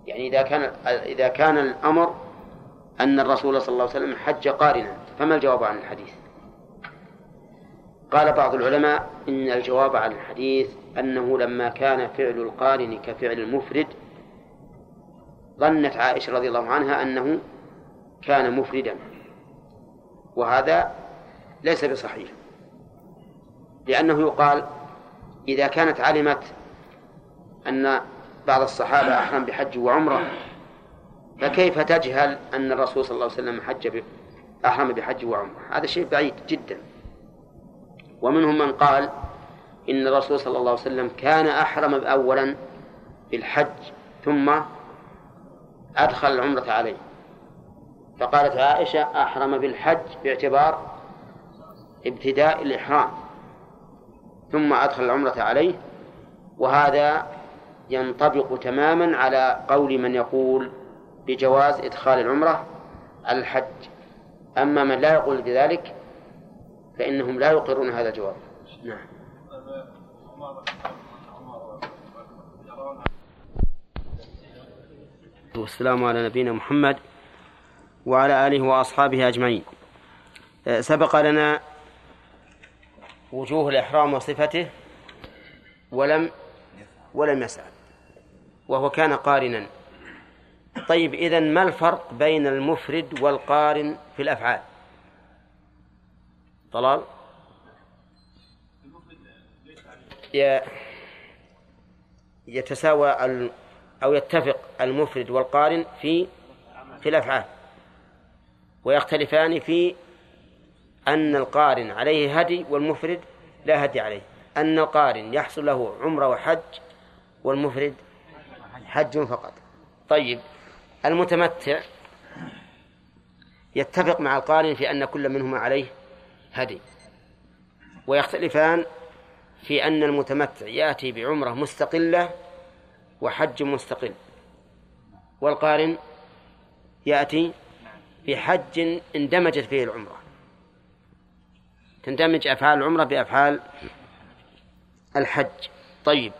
S1: يعني إذا كان إذا كان الأمر أن الرسول صلى الله عليه وسلم حج قارنا فما الجواب عن الحديث؟ قال بعض العلماء إن الجواب عن الحديث أنه لما كان فعل القارن كفعل المفرد ظنت عائشة رضي الله عنها أنه كان مفردا. وهذا ليس بصحيح لأنه يقال إذا كانت علمت أن بعض الصحابة أحرم بحج وعمرة فكيف تجهل أن الرسول صلى الله عليه وسلم حج أحرم بحج وعمرة؟ هذا شيء بعيد جدا. ومنهم من قال إن الرسول صلى الله عليه وسلم كان أحرم أولا بالحج ثم أدخل العمرة عليه. فقالت عائشة أحرم بالحج باعتبار ابتداء الإحرام. ثم أدخل العمرة عليه وهذا ينطبق تماما على قول من يقول بجواز إدخال العمرة على الحج. أما من لا يقول بذلك فإنهم لا يقرون هذا الجواب. نعم. والسلام على نبينا محمد وعلى آله وأصحابه أجمعين. أه، سبق لنا وجوه الإحرام وصفته ولم ولم يسأل. وهو كان قارنا. طيب إذن ما الفرق بين المفرد والقارن في الأفعال؟ طلال؟ يتساوى أو يتفق المفرد والقارن في في الأفعال. ويختلفان في أن القارن عليه هدي والمفرد لا هدي عليه. أن القارن يحصل له عمرة وحج والمفرد حج فقط. طيب المتمتع يتفق مع القارن في أن كل منهما عليه هدي. ويختلفان في أن المتمتع يأتي بعمرة مستقلة وحج مستقل. والقارن يأتي بحج اندمجت فيه العمرة. تندمج أفعال العمرة بأفعال الحج. طيب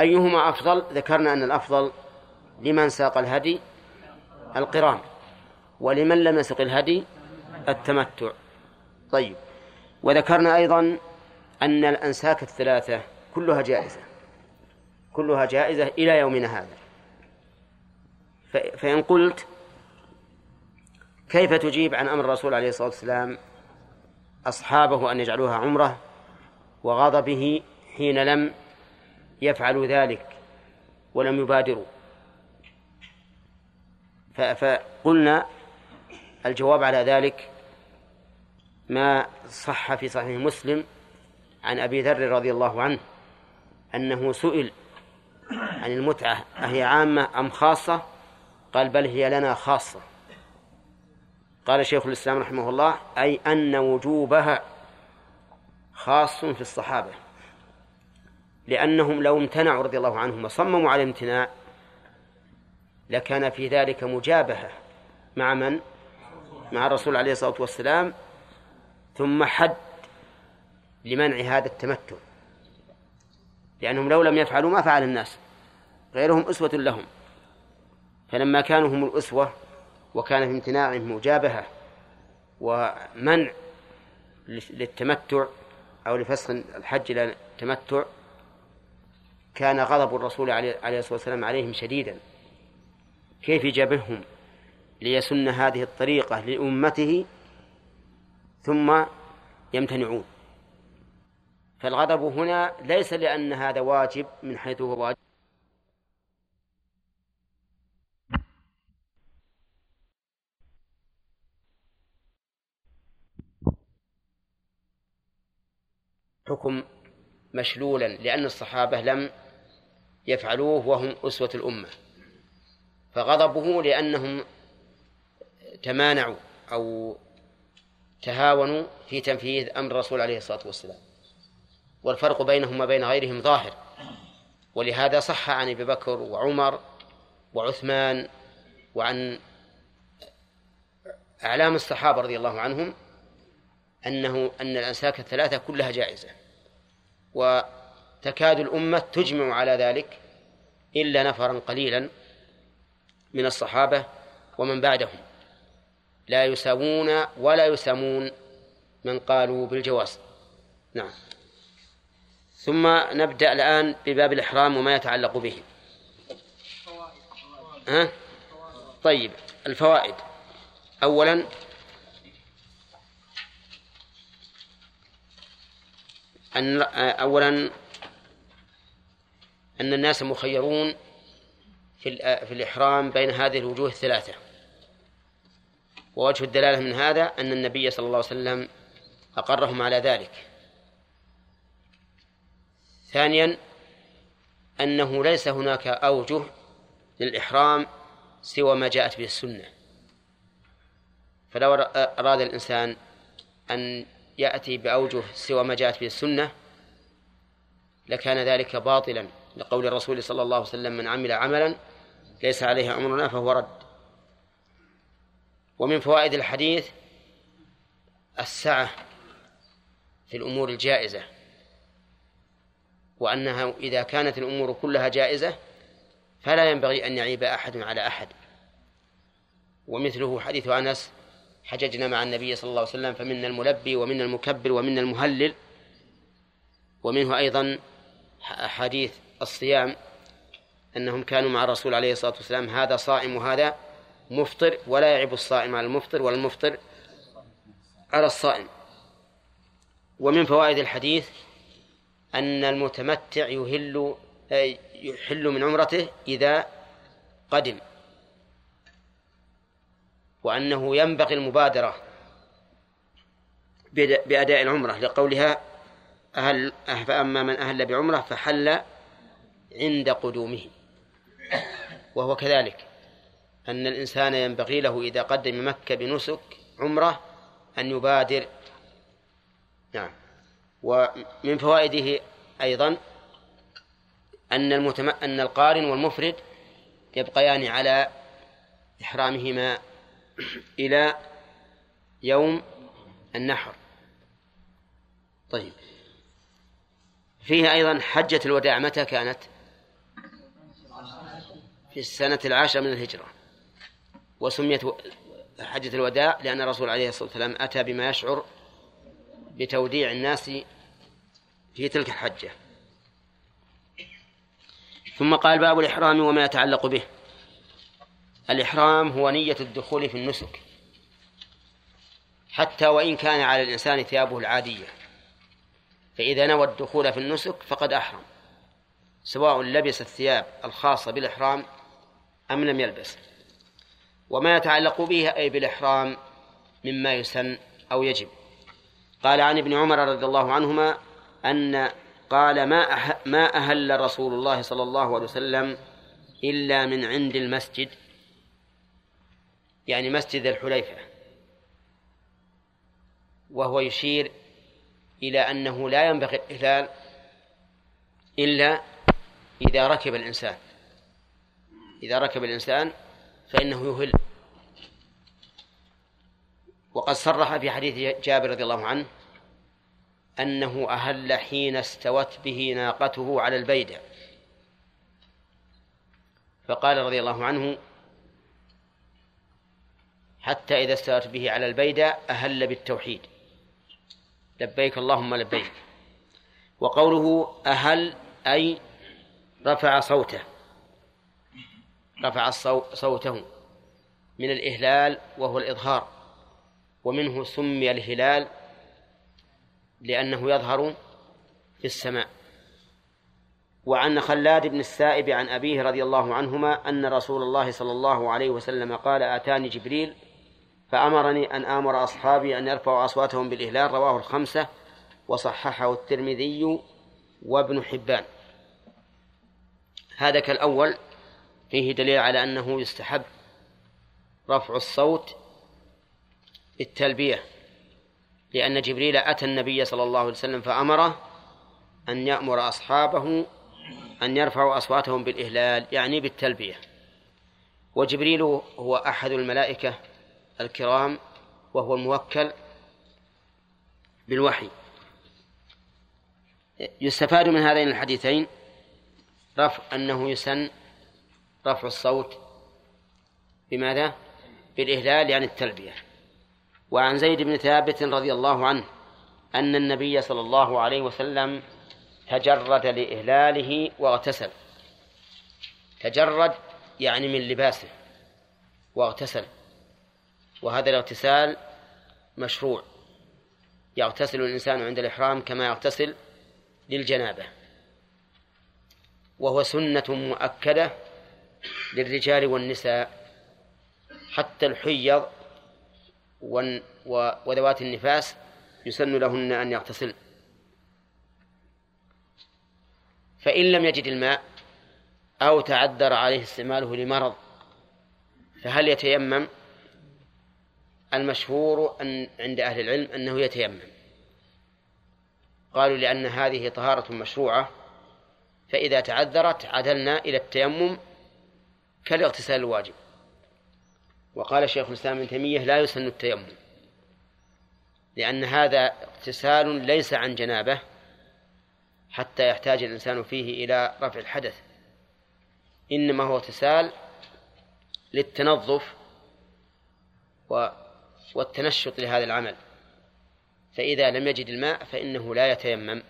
S1: أيهما أفضل؟ ذكرنا أن الأفضل لمن ساق الهدي القران ولمن لم يسق الهدي التمتع. طيب وذكرنا أيضا أن الأنساك الثلاثة كلها جائزة كلها جائزة إلى يومنا هذا. فإن قلت كيف تجيب عن أمر الرسول عليه الصلاة والسلام أصحابه أن يجعلوها عمرة وغضبه حين لم يفعلوا ذلك ولم يبادروا. فقلنا الجواب على ذلك ما صح في صحيح مسلم عن أبي ذر رضي الله عنه أنه سئل عن المتعة أهي عامة أم خاصة؟ قال بل هي لنا خاصة. قال شيخ الإسلام رحمه الله أي أن وجوبها خاص في الصحابة. لأنهم لو امتنعوا رضي الله عنهم وصمموا على الامتناع لكان في ذلك مجابهة مع من؟ مع الرسول عليه الصلاة والسلام ثم حد لمنع هذا التمتع. لأنهم لو لم يفعلوا ما فعل الناس غيرهم أسوة لهم. فلما كانوا هم الأسوة وكان في امتناعهم مجابهة ومنع للتمتع أو لفسخ الحج إلى التمتع كان غضب الرسول عليه الصلاة والسلام عليهم شديدا. كيف يجابههم؟ ليسن هذه الطريقة لأمته ثم يمتنعون. فالغضب هنا ليس لأن هذا واجب من حيث هو واجب. حكم مشلولا لأن الصحابة لم يفعلوه وهم أسوة الأمة. فغضبه لأنهم تمانعوا أو تهاونوا في تنفيذ أمر الرسول عليه الصلاة والسلام. والفرق بينهم وبين غيرهم ظاهر. ولهذا صح عن أبي بكر وعمر وعثمان وعن أعلام الصحابة رضي الله عنهم أنه أن الانساك الثلاثة كلها جائزة وتكاد الأمة تجمع على ذلك إلا نفرا قليلا من الصحابة ومن بعدهم. لا يساوون ولا يسامون من قالوا بالجواز. نعم. ثم نبدأ الآن بباب الإحرام وما يتعلق به. ها؟ طيب الفوائد. أولا أن أولا أن الناس مخيرون في في الإحرام بين هذه الوجوه الثلاثة. ووجه الدلالة من هذا أن النبي صلى الله عليه وسلم أقرهم على ذلك. ثانيا أنه ليس هناك أوجه للإحرام سوى ما جاءت به السنة. فلو أراد الإنسان أن يأتي بأوجه سوى ما جاءت به السنة لكان ذلك باطلا لقول الرسول صلى الله عليه وسلم من عمل عملا ليس عليه أمرنا فهو رد. ومن فوائد الحديث السعة في الأمور الجائزة وأنها إذا كانت الأمور كلها جائزة فلا ينبغي أن يعيب أحد على أحد. ومثله حديث أنس حججنا مع النبي صلى الله عليه وسلم فمنا الملبي ومنا المكبر ومنا المهلل. ومنه أيضا حديث الصيام أنهم كانوا مع الرسول عليه الصلاة والسلام هذا صائم وهذا مفطر ولا يعيب الصائم على المفطر ولا المفطر على الصائم. ومن فوائد الحديث أن المتمتع يهل يحل من عمرته إذا قدم. وأنه ينبغي المبادرة بأداء العمرة. لقولها أهل فأما من أهل بعمرة فحل عند قدومه. وهو كذلك. أن الإنسان ينبغي له إذا قدم مكة بنسك عمرة أن يبادر. نعم. ومن فوائده أيضا أن المتم... أن القارن والمفرد يبقيان على إحرامهما إلى يوم النحر. طيب. فيه أيضا حجة الوداع متى كانت؟ في السنة العاشرة من الهجرة. وسميت حجة الوداع لأن الرسول عليه الصلاة والسلام أتى بما يشعر بتوديع الناس في تلك الحجة. ثم قال باب الإحرام وما يتعلق به. الإحرام هو نية الدخول في النسك حتى وإن كان على الإنسان ثيابه العادية فإذا نوى الدخول في النسك فقد أحرم سواء لبس الثياب الخاصة بالإحرام أم لم يلبس. وما يتعلق به أي بالإحرام مما يسن أو يجب. قال عن ابن عمر رضي الله عنهما أن قال ما أح ما أهل رسول الله صلى الله عليه وسلم إلا من عند المسجد يعني مسجد الحليفة. وهو يشير إلى أنه لا ينبغي الإهلال إلا إذا ركب الإنسان. إذا ركب الإنسان فإنه يهل. وقد صرح في حديث جابر رضي الله عنه أنه أهل حين استوت به ناقته على البيدة. فقال رضي الله عنه حتى إذا استوت به على البيدة أهل بالتوحيد. لبيك اللهم لبيك. وقوله أهل أي رفع صوته. رفع صوته. من الإهلال وهو الإظهار. ومنه سمي الهلال لأنه يظهر في السماء. وعن خلاد بن السائب عن أبيه رضي الله عنهما أن رسول الله صلى الله عليه وسلم قال آتاني جبريل فأمرني أن آمر أصحابي أن يرفعوا أصواتهم بالإهلال رواه الخمسة وصححه الترمذي وابن حبان. هذا كالأول فيه دليل على أنه يستحب رفع الصوت بالتلبية لأن جبريل أتى النبي صلى الله عليه وسلم فأمره أن يأمر أصحابه أن يرفعوا أصواتهم بالإهلال يعني بالتلبية. وجبريل هو أحد الملائكة الكرام وهو الموكل بالوحي. يستفاد من هذين الحديثين رفع أنه يسن رفع الصوت بماذا؟ بالإهلال يعني التلبية. وعن زيد بن ثابت رضي الله عنه أن النبي صلى الله عليه وسلم تجرد لإهلاله واغتسل. تجرد يعني من لباسه واغتسل. وهذا الاغتسال مشروع. يغتسل الإنسان عند الإحرام كما يغتسل للجنابة. وهو سنة مؤكدة للرجال والنساء حتى الحيض وذوات النفاس يسن لهن أن يغتسلن فإن لم يجد الماء أو تعذر عليه استعماله لمرض فهل يتيمم؟ المشهور أن عند أهل العلم أنه يتيمم. قالوا لأن هذه طهارة مشروعة فإذا تعذرت عدلنا إلى التيمم كالاغتسال الواجب. وقال شيخ الإسلام ابن تيمية لا يسن التيمم لأن هذا اغتسال ليس عن جنابة حتى يحتاج الإنسان فيه إلى رفع الحدث إنما هو اغتسال للتنظف والتنشط لهذا العمل. فإذا لم يجد الماء فإنه لا يتيمم.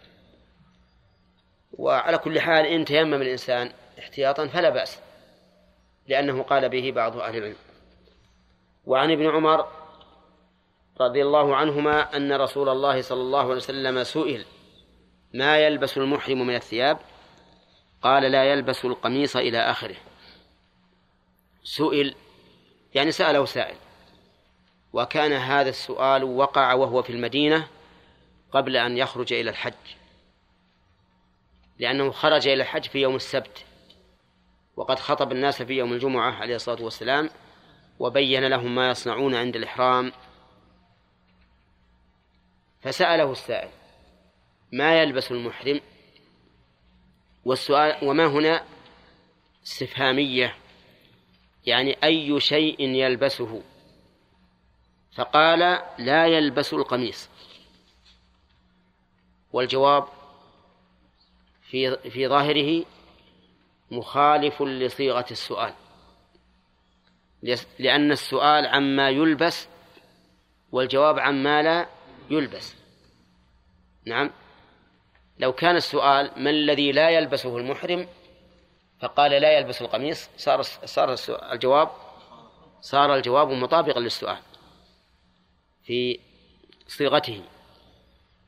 S1: وعلى كل حال إن تيمم الإنسان احتياطا فلا بأس لأنه قال به بعض أهل العلم. وعن ابن عمر رضي الله عنهما أن رسول الله صلى الله عليه وسلم سئل ما يلبس المحرم من الثياب؟ قال لا يلبس القميص إلى آخره. سئل يعني سأله سائل وكان هذا السؤال وقع وهو في المدينة قبل أن يخرج إلى الحج. لأنه خرج إلى الحج في يوم السبت وقد خطب الناس في يوم الجمعة عليه الصلاة والسلام وبين لهم ما يصنعون عند الإحرام. فسأله السائل ما يلبس المحرم؟ والسؤال وما هنا استفهامية؟ يعني أي شيء يلبسه؟ فقال لا يلبس القميص. والجواب في في ظاهره مخالف لصيغة السؤال. لأن السؤال عما يلبس والجواب عما لا يلبس. نعم. لو كان السؤال ما الذي لا يلبسه المحرم؟ فقال لا يلبس القميص. صار صار الجواب صار الجواب مطابقا للسؤال. في صيغته.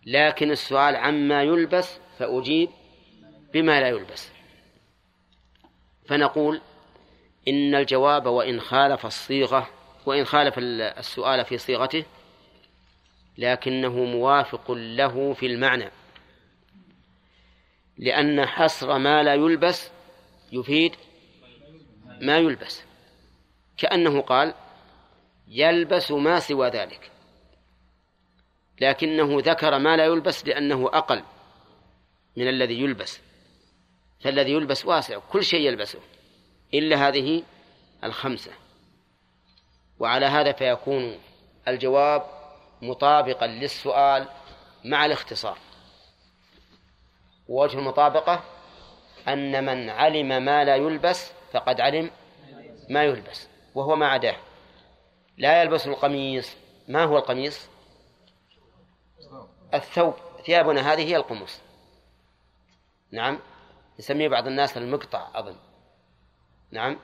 S1: لكن السؤال عما يلبس فأجيب بما لا يلبس. فنقول إن الجواب وإن خالف الصيغة وإن خالف السؤال في صيغته لكنه موافق له في المعنى. لأن حصر ما لا يلبس يفيد ما يلبس. كأنه قال يلبس ما سوى ذلك. لكنه ذكر ما لا يلبس لأنه أقل من الذي يلبس. فالذي يلبس واسع كل شيء يلبسه إلا هذه الخمسة. وعلى هذا فيكون الجواب مطابقا للسؤال مع الاختصار. ووجه المطابقة أن من علم ما لا يلبس فقد علم ما يلبس وهو ما عداه. لا يلبس القميص. ما هو القميص؟ الثوب ثيابنا هذه هي القمص. نعم يسميه بعض الناس المقطع أظن. نعم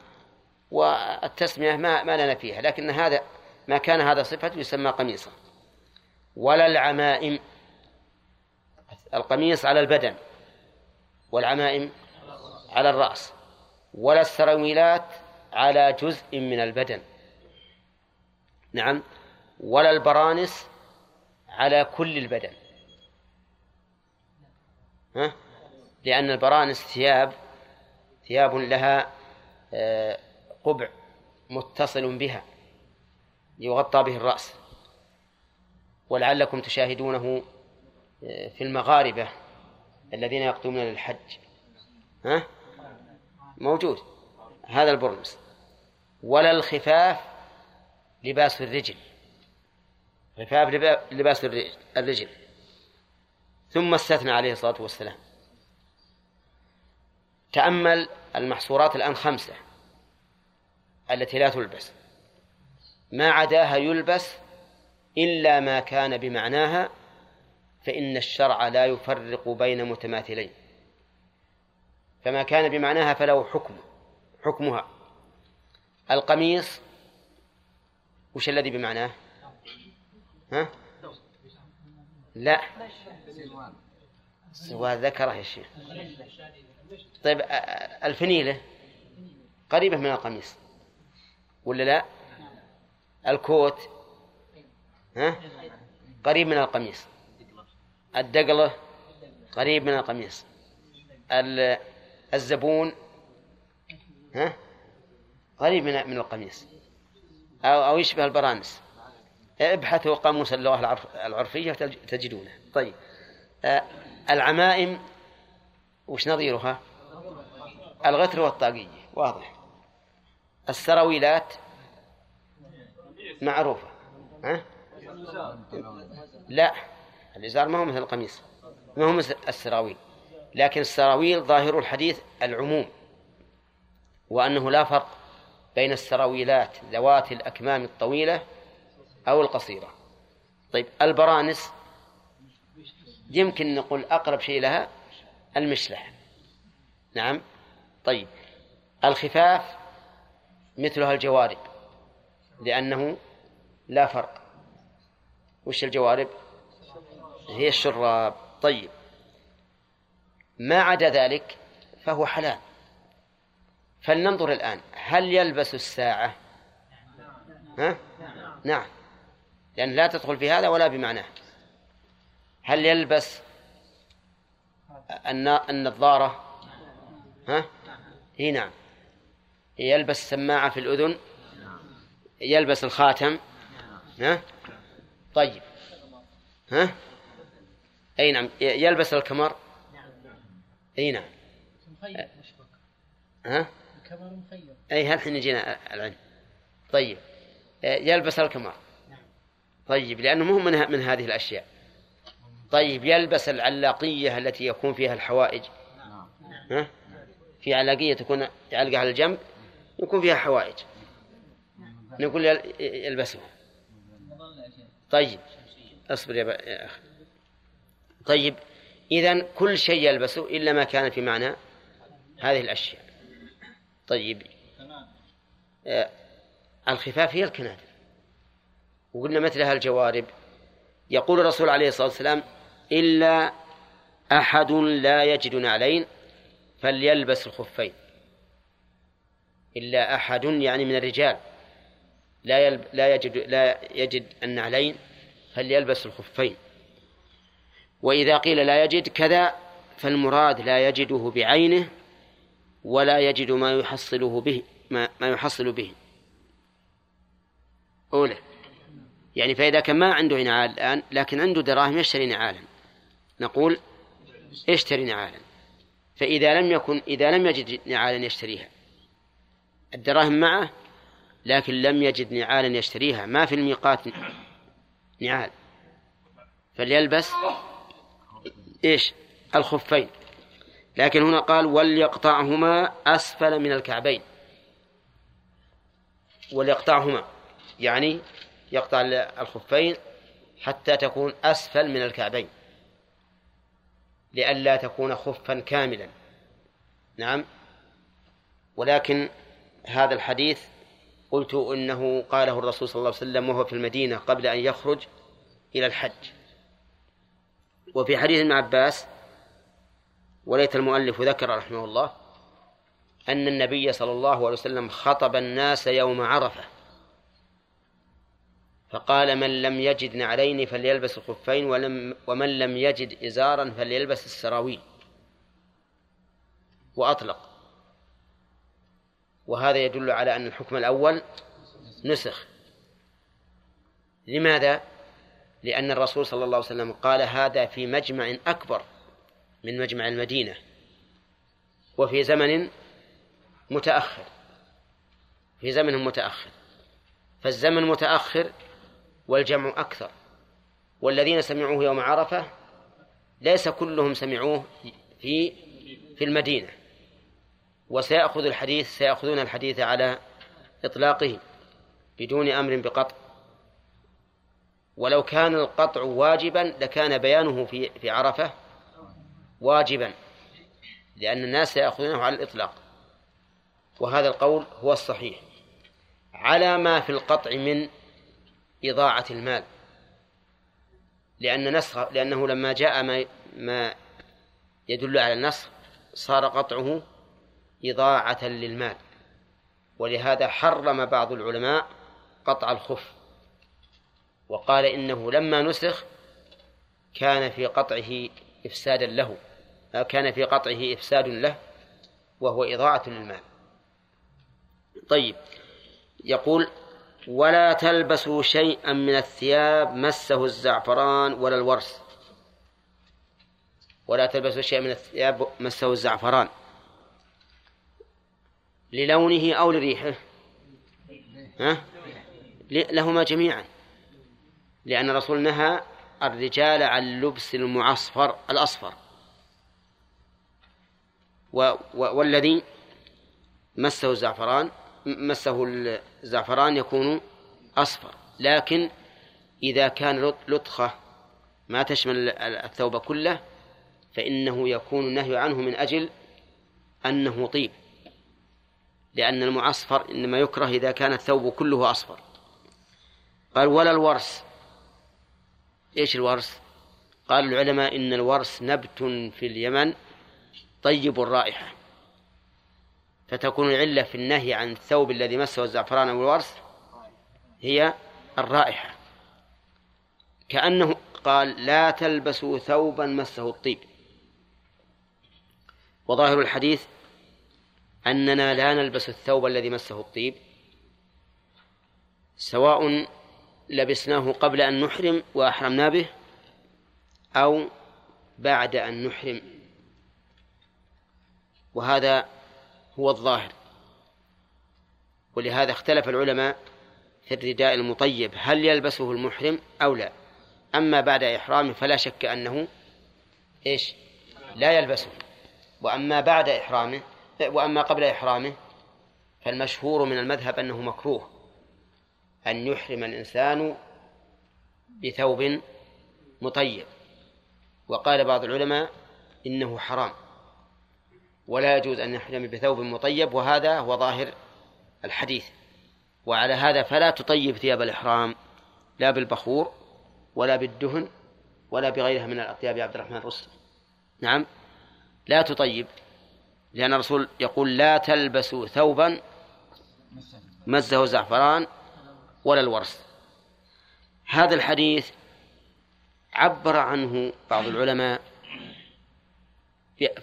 S1: والتسمية ما ما لنا فيها لكن هذا ما كان هذا صفته يسمى قميصا ولا العمائم القميص على البدن والعمائم على الرأس ولا السراويلات على جزء من البدن. نعم ولا البرانس على كل البدن. ها؟ لأن البرانس ثياب ثياب لها آه، قبع متصل بها يغطى به الرأس. ولعلكم تشاهدونه آه، في المغاربة الذين يقدمون للحج. ها؟ موجود. هذا البرنس. ولا الخفاف لباس الرجل. خفاف لباس الرجل. ثم استثنى عليه الصلاة والسلام. تأمل المحصورات الآن خمسة التي لا تلبس. ما عداها يلبس إلا ما كان بمعناها فإن الشرع لا يفرق بين متماثلين. فما كان بمعناها فله حكم حكمها. القميص وش الذي بمعناه؟ ها؟ لا. سوى ذكره يا شيخ. طيب الفنيلة قريبة من القميص ولا لا؟ الكوت ها؟ قريب من القميص. الدقلة قريب من القميص. الزبون ها؟ قريب من من القميص. أو أو يشبه البرانس ابحثوا قاموس اللغة العرفية تجدونه. طيب. آه، العمائم وش نظيرها؟ الغتر والطاقية. واضح. السراويلات معروفة. ها؟ لا. الإزار ما هو مثل القميص. ما هو مثل السراويل. لكن السراويل ظاهر الحديث العموم. وأنه لا فرق بين السراويلات ذوات الأكمام الطويلة أو القصيرة. طيب البرانس يمكن نقول أقرب شيء لها المشلح. نعم. طيب الخفاف مثلها الجوارب لأنه لا فرق. وش الجوارب؟ هي الشراب. طيب ما عدا ذلك فهو حلال. فلننظر الآن هل يلبس الساعة؟ ها؟ نعم. لأن لا تدخل في هذا ولا بمعناه. هل يلبس النظارة؟ ها؟ هي نعم. يلبس سماعة في الأذن؟ يلبس الخاتم؟ ها؟ طيب. ها؟ أي نعم. يلبس الكمر؟ أي نعم. ها؟ الكمر مخير أي هل حين يجينا العلم. طيب. يلبس الكمر. طيب لأنه مو من, من هذه الأشياء. طيب يلبس العلاقية التي يكون فيها الحوائج. ها؟ في علاقية تكون يعلقها على الجنب يكون فيها حوائج. نقول يلبسه طيب اصبر يا أخي. طيب إذا كل شيء يلبسه إلا ما كان في معنى هذه الأشياء. طيب آه الخفاف هي الكنادر وقلنا مثلها الجوارب يقول الرسول عليه الصلاة والسلام إلا أحد لا يجد نعلين فليلبس الخفين. إلا أحد يعني من الرجال لا يلب لا يجد لا يجد النعلين فليلبس الخفين. وإذا قيل لا يجد كذا فالمراد لا يجده بعينه ولا يجد ما يحصله به ما, ما يحصل به. أولى. يعني فإذا كان ما عنده نعال الآن لكن عنده دراهم يشتري نعالا. نقول اشتري نعالا. فإذا لم يكن إذا لم يجد نعالا يشتريها. الدراهم معه لكن لم يجد نعالا يشتريها. ما في الميقات نعال. فليلبس إيش؟ الخفين. لكن هنا قال وليقطعهما أسفل من الكعبين. وليقطعهما. يعني يقطع الخفين حتى تكون أسفل من الكعبين. لئلا تكون خفا كاملا. نعم. ولكن هذا الحديث قلت إنه قاله الرسول صلى الله عليه وسلم وهو في المدينة قبل أن يخرج إلى الحج. وفي حديث ابن عباس وليت المؤلف ذكر رحمه الله أن النبي صلى الله عليه وسلم خطب الناس يوم عرفة. فقال من لم يجد نعلين فليلبس الخفين ولم ومن لم يجد إزارا فليلبس السراويل. وأطلق. وهذا يدل على أن الحكم الأول نسخ. لماذا؟ لأن الرسول صلى الله عليه وسلم قال هذا في مجمع أكبر من مجمع المدينة وفي زمن متأخر. في زمن متأخر. فالزمن متأخر والجمع أكثر. والذين سمعوه يوم عرفة ليس كلهم سمعوه في في المدينة. وسيأخذ الحديث سيأخذون الحديث على إطلاقه بدون أمر بقطع. ولو كان القطع واجبا لكان بيانه في في عرفة واجبا لأن الناس سيأخذونه على الإطلاق. وهذا القول هو الصحيح. على ما في القطع من إضاعة المال. لأن نسخ لأنه لما جاء ما ما يدل على النسخ صار قطعه إضاعة للمال. ولهذا حرم بعض العلماء قطع الخف. وقال إنه لما نسخ كان في قطعه إفسادا له كان في قطعه إفساد له وهو إضاعة للمال. طيب يقول ولا تلبسوا شيئا من الثياب مسه الزعفران ولا الورس ولا تلبسوا شيئا من الثياب مسه الزعفران. للونه أو لريحه. ها؟ لهما جميعا. لأن الرسول نهى الرجال عن لبس المعصفر الأصفر. و والذي مسه الزعفران مسه الزعفران يكون أصفر. لكن إذا كان لطخة ما تشمل الثوب كله فإنه يكون النهي عنه من أجل أنه طيب. لأن المعصفر إنما يكره إذا كان الثوب كله أصفر. قال ولا الورس إيش الورس قال العلماء إن الورس نبت في اليمن طيب الرائحة. فتكون العلة في النهي عن الثوب الذي مسه الزعفران أو الورس هي الرائحة. كأنه قال لا تلبسوا ثوبا مسه الطيب. وظاهر الحديث أننا لا نلبس الثوب الذي مسه الطيب سواء لبسناه قبل أن نحرم وأحرمنا به أو بعد أن نحرم. وهذا هو الظاهر. ولهذا اختلف العلماء في الرداء المطيب هل يلبسه المحرم أو لا. أما بعد إحرامه فلا شك أنه إيش؟ لا يلبسه. وأما بعد إحرامه وأما قبل إحرامه فالمشهور من المذهب أنه مكروه. أن يحرم الإنسان بثوب مطيب. وقال بعض العلماء إنه حرام. ولا يجوز أن يحرم بثوب مطيب وهذا هو ظاهر الحديث. وعلى هذا فلا تطيب ثياب الإحرام لا بالبخور ولا بالدهن ولا بغيرها من الأطياب عبد الرحمن الرسل نعم لا تطيب لأن الرسول يقول لا تلبسوا ثوبا مزه زعفران ولا الورس هذا الحديث عبر عنه بعض العلماء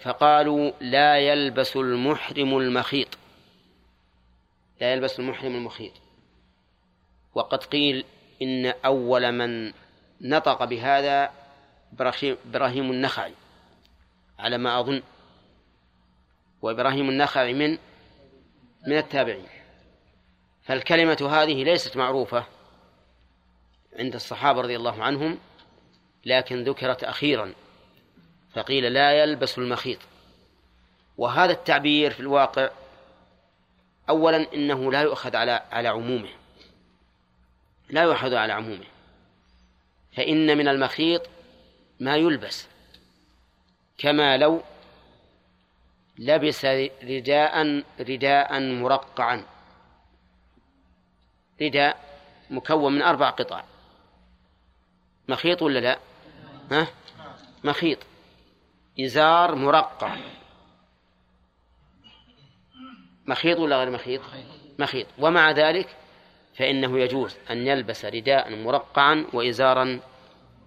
S1: فقالوا لا يلبس المحرم المخيط. لا يلبس المحرم المخيط. وقد قيل إن أول من نطق بهذا إبراهيم النخعي على ما أظن. وإبراهيم النخعي من من التابعين. فالكلمة هذه ليست معروفة عند الصحابة رضي الله عنهم لكن ذكرت أخيرا. فقيل لا يلبس المخيط. وهذا التعبير في الواقع أولا إنه لا يؤخذ على على عمومه. لا يؤخذ على عمومه. فإن من المخيط ما يلبس. كما لو لبس رداء رداء مرقعا. رداء مكون من أربع قطع. مخيط ولا لا؟ ها؟ مخيط. إزار مرقع مخيط ولا غير مخيط؟ مخيط. ومع ذلك فإنه يجوز أن يلبس رداء مرقعا وإزارا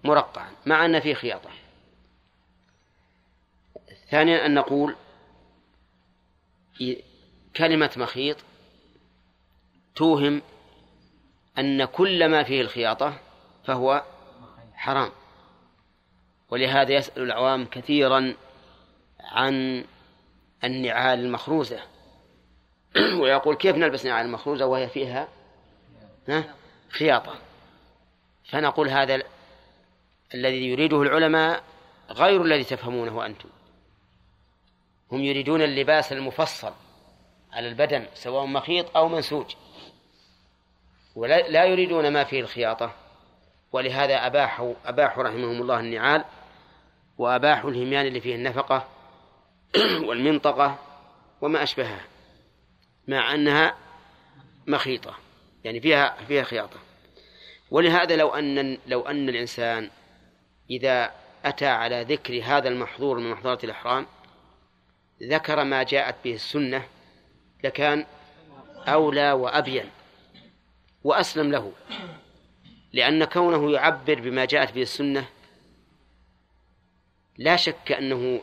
S1: مرقعا مع أن فيه خياطة. ثانيا أن نقول كلمة مخيط توهم أن كل ما فيه الخياطة فهو حرام. ولهذا يسأل العوام كثيرا عن النعال المخروزة. ويقول كيف نلبس نعال المخروزة وهي فيها؟ خياطة. فنقول هذا الذي يريده العلماء غير الذي تفهمونه أنتم. هم يريدون اللباس المفصل على البدن سواء مخيط أو منسوج. ولا لا يريدون ما فيه الخياطة. ولهذا أباحوا أباحوا رحمهم الله النعال وأباحوا الهميان اللي فيه النفقة والمنطقة وما أشبهها مع أنها مخيطة يعني فيها فيها خياطة. ولهذا لو أن لو أن الإنسان إذا أتى على ذكر هذا المحظور من محظورات الإحرام ذكر ما جاءت به السنة لكان أولى وأبين وأسلم له. لأن كونه يعبر بما جاءت به السنة لا شك أنه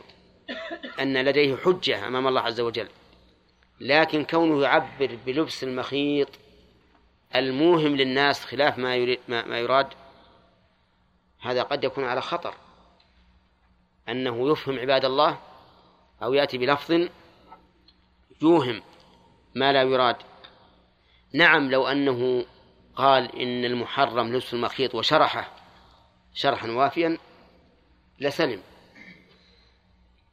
S1: أن لديه حجة أمام الله عز وجل. لكن كونه يعبر بلبس المخيط الموهم للناس خلاف ما يريد ما يراد هذا قد يكون على خطر. أنه يفهم عباد الله أو يأتي بلفظ يوهم ما لا يراد. نعم لو أنه قال إن المحرم لبس المخيط وشرحه شرحا وافيا لسلم.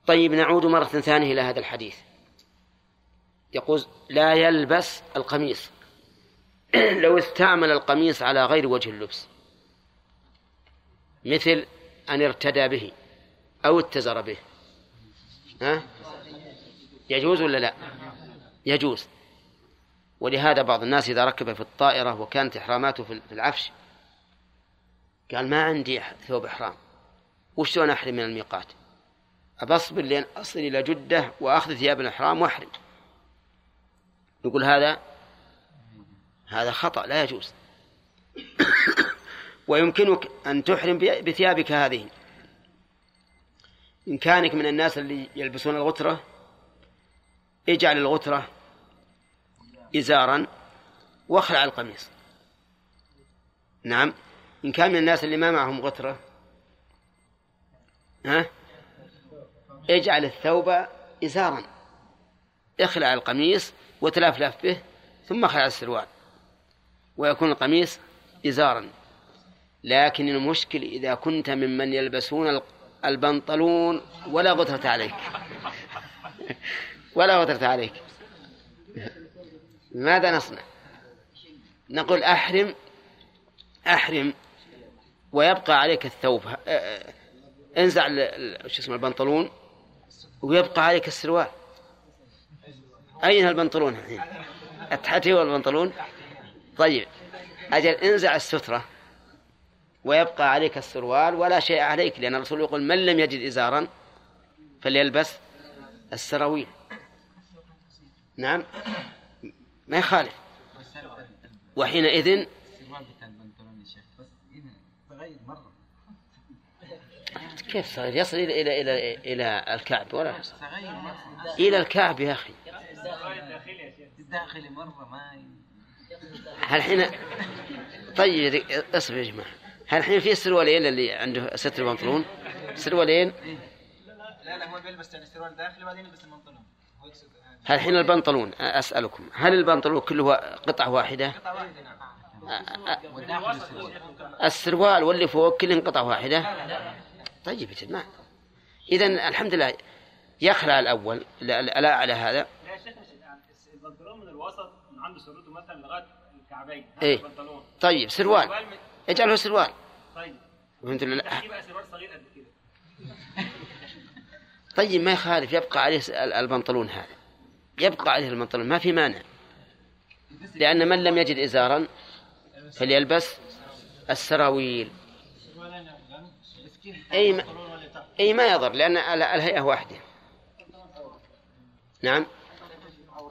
S1: طيب نعود مرة ثانية إلى هذا الحديث. يقول لا يلبس القميص. لو استعمل القميص على غير وجه اللبس مثل أن ارتدى به أو اتزر به. ها؟ يجوز ولا لا؟ يجوز. ولهذا بعض الناس إذا ركب في الطائرة وكانت إحراماته في العفش قال ما عندي ثوب إحرام وشلون أحرم من الميقات؟ أبصبر لين أصل إلى جدة وأخذ ثياب الإحرام وأحرم. يقول هذا هذا خطأ لا يجوز. ويمكنك أن تحرم بثيابك هذه. إن كانك من الناس اللي يلبسون الغترة اجعل الغترة إزارا واخلع القميص. نعم. إن كان من الناس اللي ما معهم غترة ها؟ اجعل الثوب إزارا. اخلع القميص وتلفلف به ثم اخلع السروال ويكون القميص إزارا. لكن المشكل إذا كنت ممن يلبسون البنطلون ولا غترة عليك. ولا غترة عليك. ماذا نصنع؟ نقول أحرم أحرم ويبقى عليك الثوب. انزع شو اسمه البنطلون ويبقى عليك السروال. أين البنطلون الحين؟ التحتي والبنطلون طيب أجل انزع السترة ويبقى عليك السروال. ولا شيء عليك لأن الرسول يقول من لم يجد إزارا فليلبس السراويل. نعم؟ ما يخالف. وحينئذ كيف صغير يصل إلى إلى إلى إلى الكعب ولا يصل إلى الكعب يا أخي. الداخلي مرة ما الحين طيب اصبر يا جماعة. هل الحين في سروالين اللي عنده ستر بنطلون سروالين؟ لا لا هو بيلبس يعني سروال داخلي وبعدين يلبس البنطلون هل الحين البنطلون أسألكم هل البنطلون كله قطعة واحدة؟ السروال واللي فوق كلهم قطعة واحدة؟ طيب ما إذا الحمد لله يخلع الأول لا على هذا. لا شيخ البنطلون من الوسط من عند سرته مثلا لغاية الكعبين. إيه. طيب سروال. اجعله سروال. طيب. فهمت ولا لا؟ سروال صغير قد كده. طيب ما يخالف يبقى عليه البنطلون هذا. يبقى عليه البنطلون ما في مانع. لأن من لم يجد إزارا فليلبس السراويل. أي ما, أي ما يضر لأن الهيئة واحدة. نعم.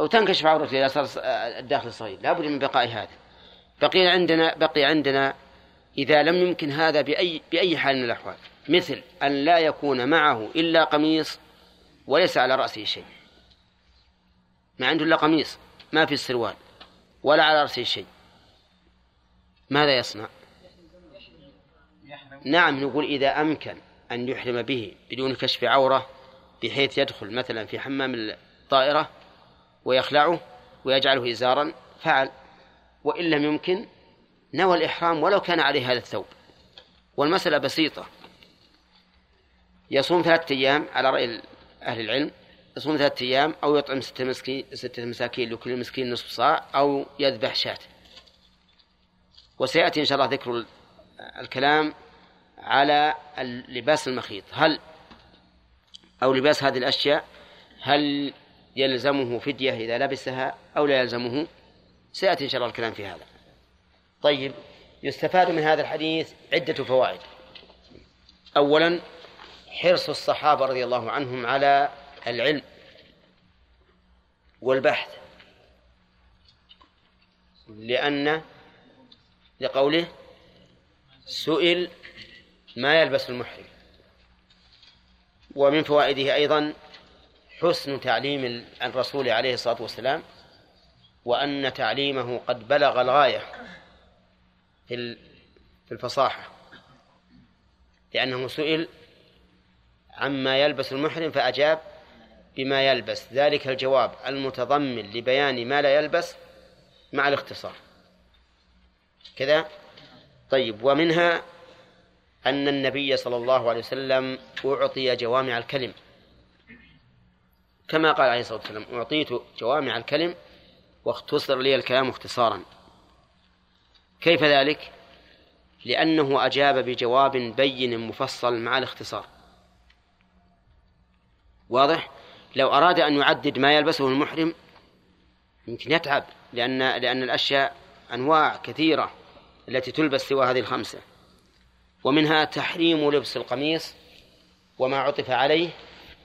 S1: أو تنكشف عورته إذا صار الداخل صغير. لابد من بقاء هذا. بقي عندنا بقي عندنا إذا لم يمكن هذا بأي بأي حال من الأحوال. مثل أن لا يكون معه إلا قميص وليس على رأسه شيء. ما عنده إلا قميص ما في السروال ولا على رأسه شيء. ماذا يصنع؟ نعم نقول إذا أمكن أن يحرم به بدون كشف عورة بحيث يدخل مثلا في حمام الطائرة ويخلعه ويجعله إزارا فعل. وإن لم يمكن نوى الإحرام ولو كان عليه هذا الثوب. والمسألة بسيطة. يصوم ثلاثة أيام على رأي أهل العلم. يصوم ثلاثة أيام أو يطعم ستة مسكين ستة مساكين لكل مسكين نصف صاع أو يذبح شاة. وسيأتي إن شاء الله ذكر الكلام على اللباس المخيط. هل أو لباس هذه الأشياء هل يلزمه فدية إذا لبسها أو لا يلزمه؟ سيأتي إن شاء الله الكلام في هذا. طيب يستفاد من هذا الحديث عدة فوائد. أولا حرص الصحابة رضي الله عنهم على العلم والبحث. لأن لقوله سئل ما يلبس المحرم. ومن فوائده أيضا حسن تعليم الرسول عليه الصلاة والسلام وأن تعليمه قد بلغ الغاية في الفصاحة. لأنه سئل عما يلبس المحرم فأجاب بما يلبس. ذلك الجواب المتضمن لبيان ما لا يلبس مع الاختصار. كذا؟ طيب ومنها أن النبي صلى الله عليه وسلم أعطي جوامع الكلم. كما قال عليه الصلاة والسلام أعطيت جوامع الكلم واختصر لي الكلام اختصارا. كيف ذلك؟ لأنه أجاب بجواب بين مفصل مع الاختصار. واضح؟ لو أراد أن يعدد ما يلبسه المحرم يمكن يتعب لأن لأن الأشياء أنواع كثيرة التي تلبس سوى هذه الخمسة. ومنها تحريم لبس القميص وما عطف عليه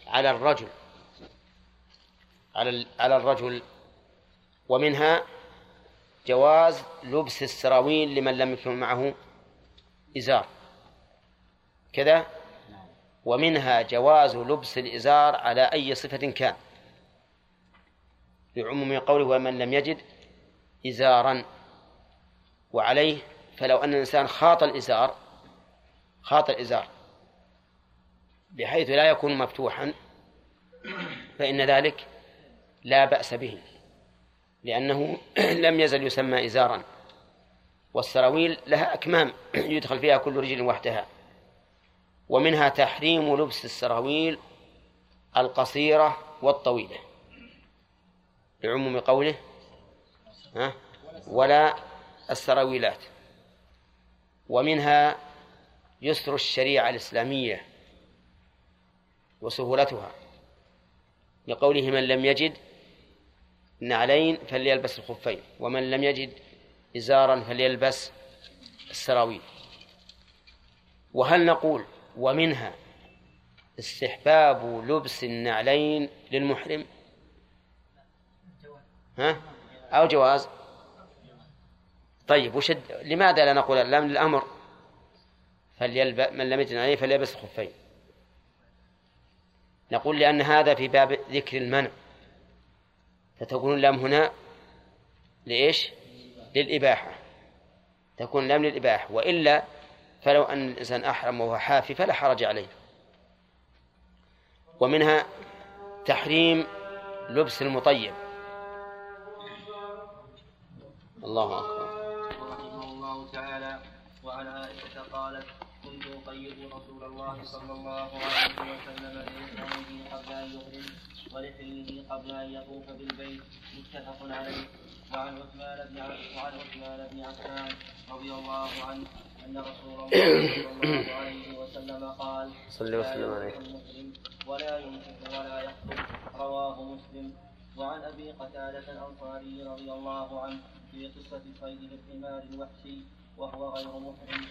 S1: على الرجل على على الرجل. ومنها جواز لبس السراويل لمن لم يكن معه إزار. كذا ومنها جواز لبس الإزار على أي صفة كان. لعموم قوله ومن لم يجد إزارا. وعليه فلو أن الإنسان خاط الإزار خاط الإزار بحيث لا يكون مفتوحا فإن ذلك لا بأس به لأنه لم يزل يسمى إزارا. والسراويل لها أكمام يدخل فيها كل رجل وحدها. ومنها تحريم لبس السراويل القصيرة والطويلة. لعموم قوله ها ولا السراويلات. ومنها يسر الشريعة الإسلامية وسهولتها. لقوله من لم يجد نعلين فليلبس الخفين ومن لم يجد إزارا فليلبس السراويل. وهل نقول ومنها استحباب لبس النعلين للمحرم. ها؟ أو جواز. طيب وشد لماذا لا نقول اللام للأمر؟ فليلب... من لم يجد عليه فليلبس الخفين نقول لأن هذا في باب ذكر المنع. فتكون اللام هنا لإيش؟ للإباحة. تكون اللام للإباحة. وإلا فلو أن الإنسان أحرم وهو حافي فلا حرج عليه. ومنها تحريم لبس المطيب. الله أكبر.
S2: رحمه الله تعالى وعن عائشة قالت كنت أطيب رسول الله صلى الله عليه وسلم لإحرامه قبل أن يحرم ولحله قبل أن يطوف بالبيت. متفق عليه. وعن عثمان بن عفان رضي الله عنه أن رسول الله صلى الله عليه وسلم قال
S1: صلى وسلم عليه.
S2: ولا ينفق ولا يخطب رواه مسلم. وعن أبي قتادة الأنصاري رضي الله عنه في قصة صيد الحمار الوحشي وهو غير محرم.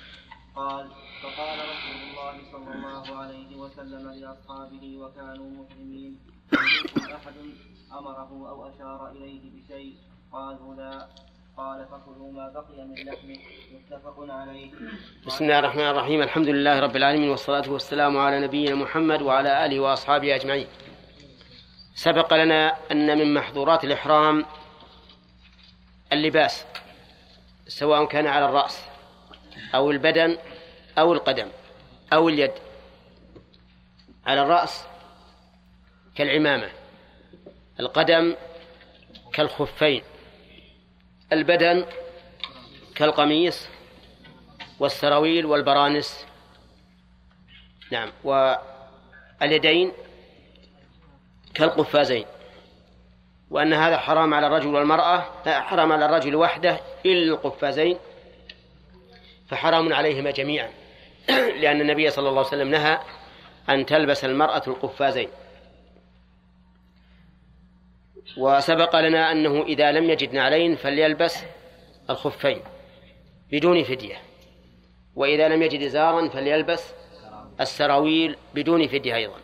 S2: قال فقال رسول الله صلى الله عليه وسلم لأصحابه وكانوا محرمين منكم أحد أمره أو أشار إليه بشيء. قالوا لا. قال فكلوا ما بقي من لحمه متفق عليه.
S1: بسم الله الرحمن الرحيم. الحمد لله رب العالمين والصلاة والسلام على نبينا محمد وعلى آله وأصحابه أجمعين. سبق لنا أن من محظورات الإحرام اللباس سواء كان على الرأس أو البدن أو القدم أو اليد. على الرأس كالعمامة القدم كالخفين. البدن كالقميص والسراويل والبرانس. نعم. واليدين كالقفازين. وأن هذا حرام على الرجل والمرأة حرام على الرجل وحده إلا القفازين فحرام عليهما جميعا. لأن النبي صلى الله عليه وسلم نهى أن تلبس المرأة القفازين. وسبق لنا أنه إذا لم يجد نعلين فليلبس الخفين بدون فدية وإذا لم يجد إزارا فليلبس السراويل بدون فدية أيضا.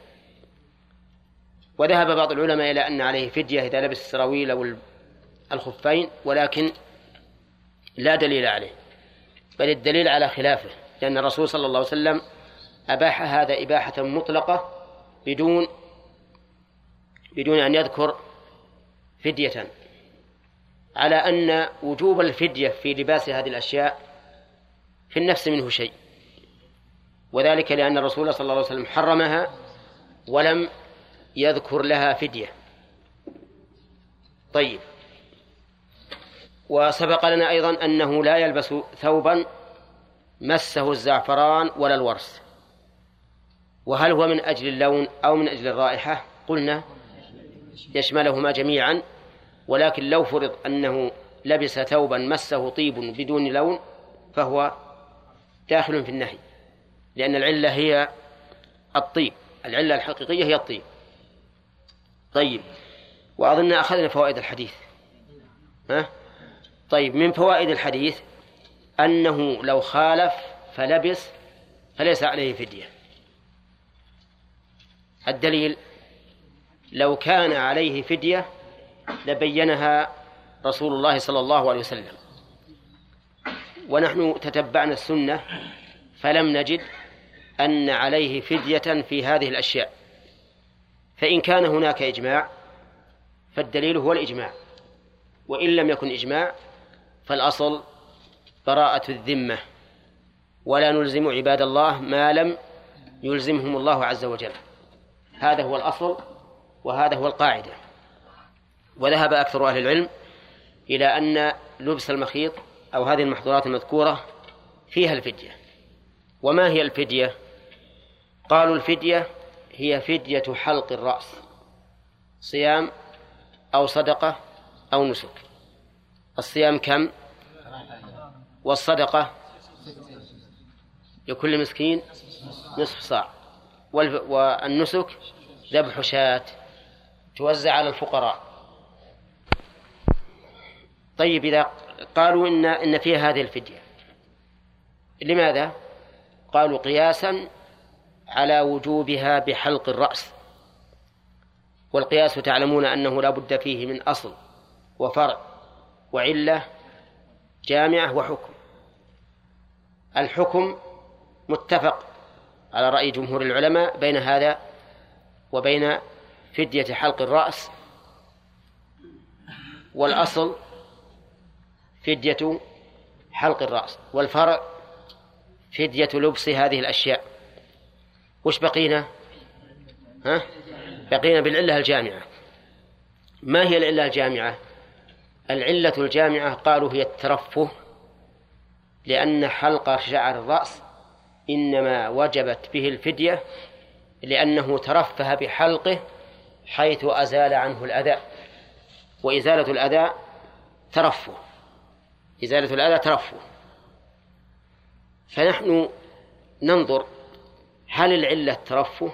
S1: وذهب بعض العلماء إلى أن عليه فدية إذا لبس السراويل أو الخفين ولكن لا دليل عليه بل الدليل على خلافه لأن الرسول صلى الله عليه وسلم أباح هذا إباحة مطلقة بدون بدون أن يذكر فدية. على أن وجوب الفدية في لباس هذه الأشياء في النفس منه شيء. وذلك لأن الرسول صلى الله عليه وسلم حرمها ولم يذكر لها فدية. طيب. وسبق لنا أيضا أنه لا يلبس ثوبا مسه الزعفران ولا الورس. وهل هو من أجل اللون أو من أجل الرائحة؟ قلنا يشملهما جميعا ولكن لو فرض أنه لبس ثوبا مسه طيب بدون لون فهو داخل في النهي لأن العلة هي الطيب العلة الحقيقية هي الطيب. طيب وأظن أخذنا فوائد الحديث. ها؟ طيب من فوائد الحديث أنه لو خالف فلبس فليس عليه فدية. الدليل لو كان عليه فدية لبينها رسول الله صلى الله عليه وسلم. ونحن تتبعنا السنة فلم نجد أن عليه فدية في هذه الأشياء. فإن كان هناك إجماع فالدليل هو الإجماع. وإن لم يكن إجماع فالأصل براءة الذمة. ولا نلزم عباد الله ما لم يلزمهم الله عز وجل. هذا هو الأصل. وهذا هو القاعدة. وذهب أكثر أهل العلم إلى أن لبس المخيط أو هذه المحظورات المذكورة فيها الفدية. وما هي الفدية؟ قالوا الفدية هي فدية حلق الرأس. صيام أو صدقة أو نسك. الصيام كم؟ والصدقة؟ لكل مسكين نصف صاع. والنسك ذبح شاة. توزع على الفقراء. طيب إذا قالوا إن إن فيها هذه الفدية لماذا؟ قالوا قياسا على وجوبها بحلق الرأس. والقياس تعلمون أنه لا بد فيه من أصل وفرع وعلة جامعة وحكم. الحكم متفق على رأي جمهور العلماء بين هذا وبين فدية حلق الرأس والأصل فدية حلق الرأس والفرع فدية لبس هذه الأشياء. وش بقينا؟ ها؟ بقينا بالعلة الجامعة. ما هي العلة الجامعة؟ العلة الجامعة قالوا هي الترفه لأن حلق شعر الرأس إنما وجبت به الفدية لأنه ترفه بحلقه حيث أزال عنه الأذى. وإزالة الأذى ترفه. إزالة الأذى ترفه. فنحن ننظر هل العلة الترفه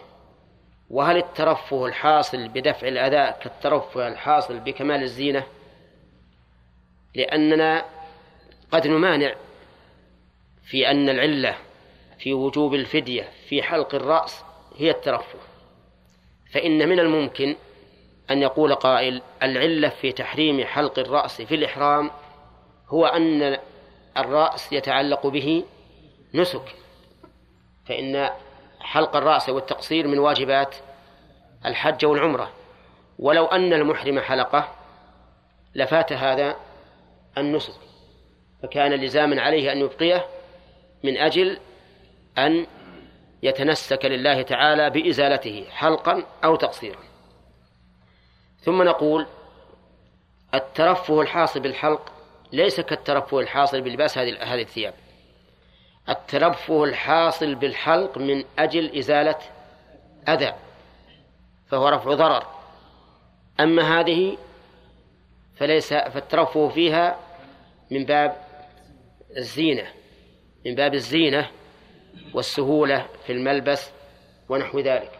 S1: وهل الترفه الحاصل بدفع الأذى كالترفه الحاصل بكمال الزينة؟ لأننا قد نمانع في أن العلة في وجوب الفدية في حلق الرأس هي الترفه. فإن من الممكن أن يقول قائل العلة في تحريم حلق الرأس في الإحرام هو أن الرأس يتعلق به نسك فإن حلق الرأس والتقصير من واجبات الحج والعمرة. ولو أن المحرم حلقه لفات هذا النسك فكان لزاما عليه أن يبقيه من أجل أن يتنسك لله تعالى بإزالته حلقا أو تقصيرا. ثم نقول الترفه الحاصل بالحلق ليس كالترفه الحاصل بلباس هذه هذه الثياب. الترفه الحاصل بالحلق من أجل إزالة أذى فهو رفع ضرر. أما هذه فليس فالترفه فيها من باب الزينة من باب الزينة والسهولة في الملبس ونحو ذلك.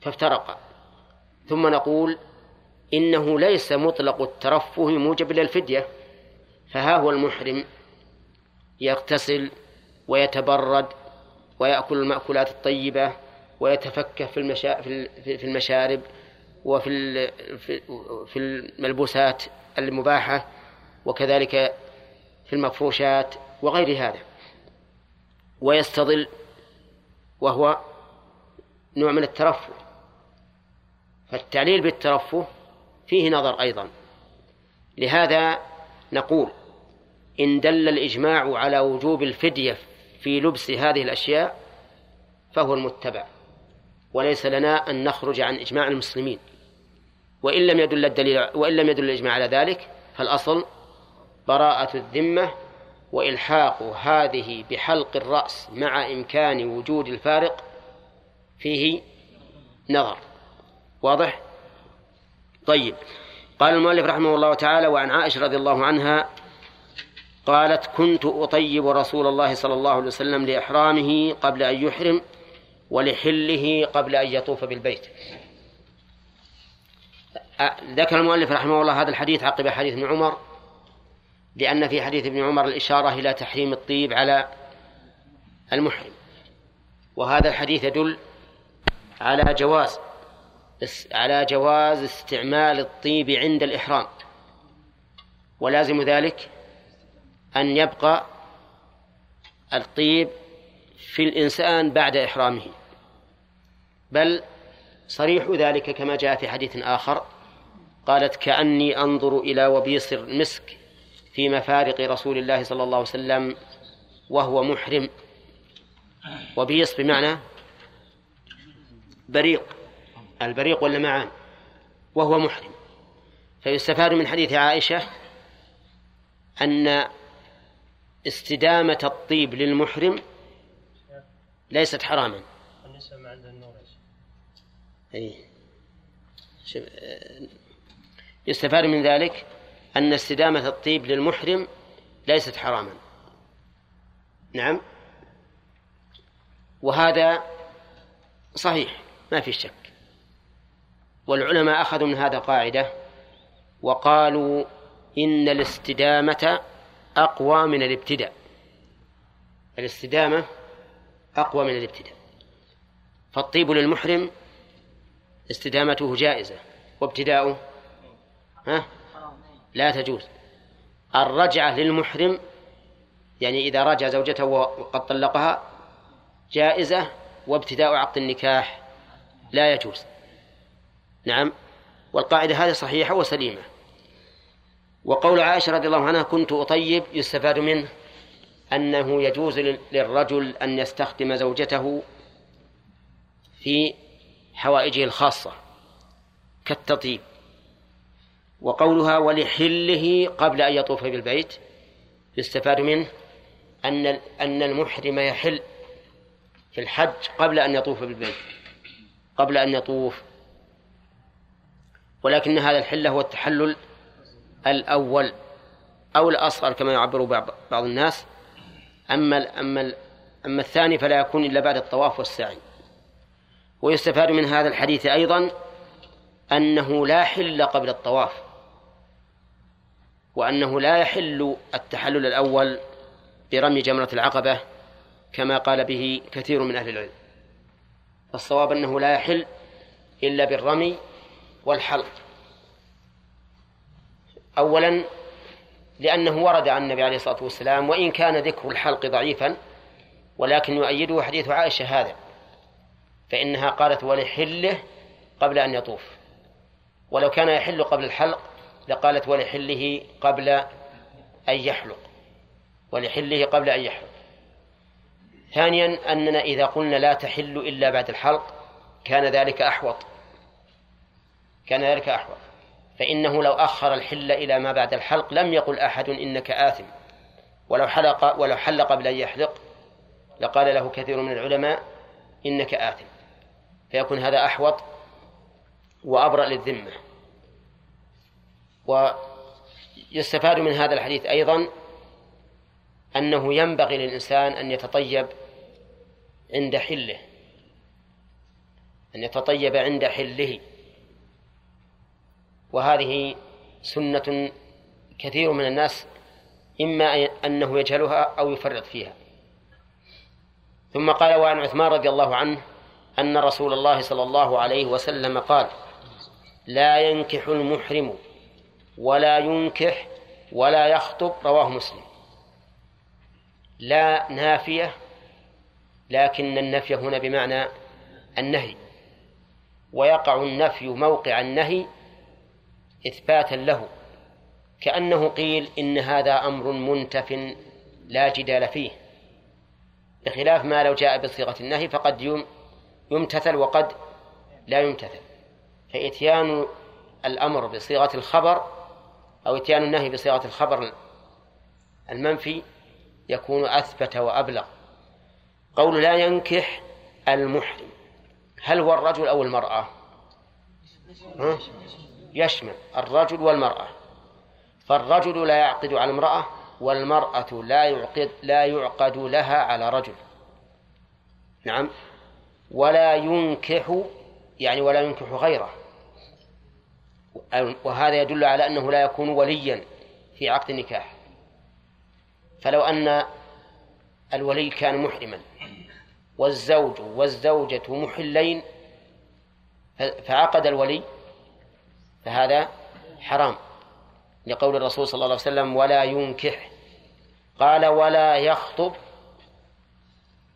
S1: فافترقا ثم نقول إنه ليس مطلق الترفه موجب للفدية. فها هو المحرم. يغتسل ويتبرد ويأكل المأكولات الطيبة ويتفكه في المشا... في المشارب وفي في الملبوسات المباحة وكذلك في المفروشات وغير هذا. ويستظل وهو نوع من الترفه. فالتعليل بالترفه فيه نظر أيضا. لهذا نقول إن دل الإجماع على وجوب الفدية في لبس هذه الأشياء فهو المتبع وليس لنا أن نخرج عن إجماع المسلمين. وإن لم يدل الدليل وإن لم يدل الإجماع على ذلك فالأصل براءة الذمة وإلحاق هذه بحلق الرأس مع إمكان وجود الفارق فيه نظر. واضح؟ طيب. قال المؤلف رحمه الله تعالى وعن عائشة رضي الله عنها قالت كنت أطيب رسول الله صلى الله عليه وسلم لإحرامه قبل أن يحرم ولحله قبل أن يطوف بالبيت. ذكر المؤلف رحمه الله هذا الحديث عقب حديث ابن عمر لأن في حديث ابن عمر الإشارة إلى تحريم الطيب على المحرم. وهذا الحديث يدل على جواز على جواز استعمال الطيب عند الإحرام. ولازم ذلك أن يبقى الطيب في الإنسان بعد إحرامه. بل صريح ذلك كما جاء في حديث آخر قالت كأني أنظر إلى وبيص المسك في مفارق رسول الله صلى الله عليه وسلم وهو محرم. وبيص بمعنى بريق. البريق واللمعان وهو محرم. فيستفاد من حديث عائشة أن استدامة الطيب للمحرم ليست حراما. النساء ما عندها النور أي يستفاد من ذلك أن استدامة الطيب للمحرم ليست حراما. نعم. وهذا صحيح ما في شك. والعلماء أخذوا من هذا قاعدة وقالوا إن الاستدامة أقوى من الابتداء. الاستدامة أقوى من الابتداء. فالطيب للمحرم استدامته جائزة وابتداؤه؟ ها؟ لا تجوز. الرجعة للمحرم يعني إذا رجع زوجته وقد طلقها جائزة وابتداء عقد النكاح لا يجوز. نعم. والقاعدة هذه صحيحة وسليمة. وقول عائشة رضي الله عنها كنت أطيب يستفاد منه أنه يجوز للرجل أن يستخدم زوجته في حوائجه الخاصة كالتطيب. وقولها ولحله قبل أن يطوف بالبيت يستفاد منه أن أن المحرم يحل في الحج قبل أن يطوف بالبيت قبل أن يطوف. ولكن هذا الحل هو التحلل الأول أو الأصغر كما يعبر بعض الناس. أما أما أما الثاني فلا يكون إلا بعد الطواف والسعي. ويستفاد من هذا الحديث أيضا أنه لا حل قبل الطواف. وأنه لا يحل التحلل الأول برمي جمرة العقبة كما قال به كثير من أهل العلم. فالصواب أنه لا يحل إلا بالرمي والحلق. أولا لأنه ورد عن النبي عليه الصلاة والسلام وإن كان ذكر الحلق ضعيفا ولكن يؤيده حديث عائشة هذا فإنها قالت ولحله قبل أن يطوف. ولو كان يحل قبل الحلق لقالت ولحله قبل أن يحلق. ولحله قبل أن يحلق. ثانيا أننا إذا قلنا لا تحل إلا بعد الحلق كان ذلك أحوط. كان ذلك أحوط. فإنه لو أخر الحل إلى ما بعد الحلق لم يقل أحد إنك آثم. ولو حلق ولو حل قبل أن يحلق لقال له كثير من العلماء إنك آثم. فيكون هذا أحوط وأبرأ للذمة. ويستفاد من هذا الحديث أيضا أنه ينبغي للإنسان أن يتطيب عند حله أن يتطيب عند حله. وهذه سنة كثير من الناس إما أنه يجهلها أو يفرط فيها. ثم قال وعن عثمان رضي الله عنه أن رسول الله صلى الله عليه وسلم قال لا ينكح المحرم ولا ينكح ولا يخطب رواه مسلم. لا نافية لكن النفي هنا بمعنى النهي. ويقع النفي موقع النهي إثباتا له كأنه قيل إن هذا أمر منتف لا جدال فيه. بخلاف ما لو جاء بصيغة النهي فقد يمتثل وقد لا يمتثل. فإتيان الأمر بصيغة الخبر أو إتيان النهي بصيغة الخبر المنفي يكون أثبت وأبلغ. قول لا ينكح المحرم. هل هو الرجل أو المرأة؟ يشمل الرجل والمرأة. فالرجل لا يعقد على المرأة والمرأة لا يعقد لا يعقد لها على رجل. نعم. ولا ينكح يعني ولا ينكح غيره. وهذا يدل على أنه لا يكون وليا في عقد النكاح. فلو أن الولي كان محرما والزوج والزوجة محلين فعقد الولي فهذا حرام. لقول الرسول صلى الله عليه وسلم ولا ينكح. قال ولا يخطب.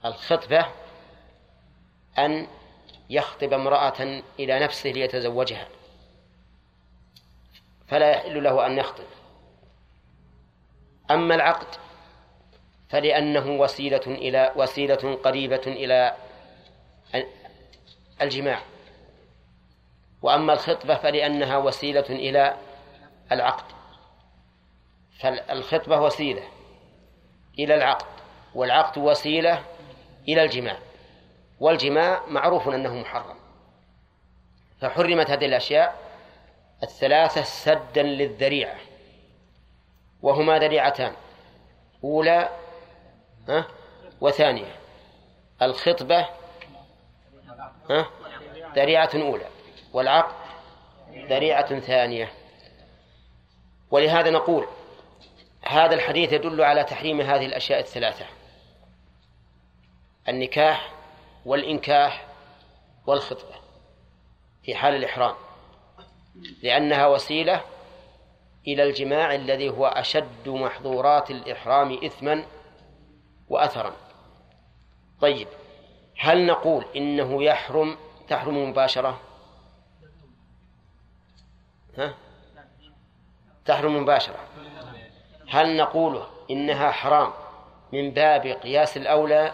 S1: الخطبة أن يخطب امرأة إلى نفسه ليتزوجها. فلا يحل له أن يخطب. أما العقد فلأنه وسيلة إلى وسيلة قريبة إلى الجماع. وأما الخطبة فلأنها وسيلة إلى العقد. فالخطبة وسيلة إلى العقد والعقد وسيلة إلى الجماع. والجماع معروف أنه محرم. فحرمت هذه الأشياء الثلاثة سدا للذريعة وهما ذريعتان أولى وثانية. الخطبة ها ذريعة أولى والعقد ذريعة ثانية. ولهذا نقول هذا الحديث يدل على تحريم هذه الأشياء الثلاثة النكاح والإنكاح والخطبة في حال الإحرام. لأنها وسيلة إلى الجماع الذي هو أشد محظورات الإحرام إثما وأثرا. طيب هل نقول إنه يحرم تحرم مباشرة؟ ها؟ تحرم مباشرة. هل نقول إنها حرام من باب قياس الأولى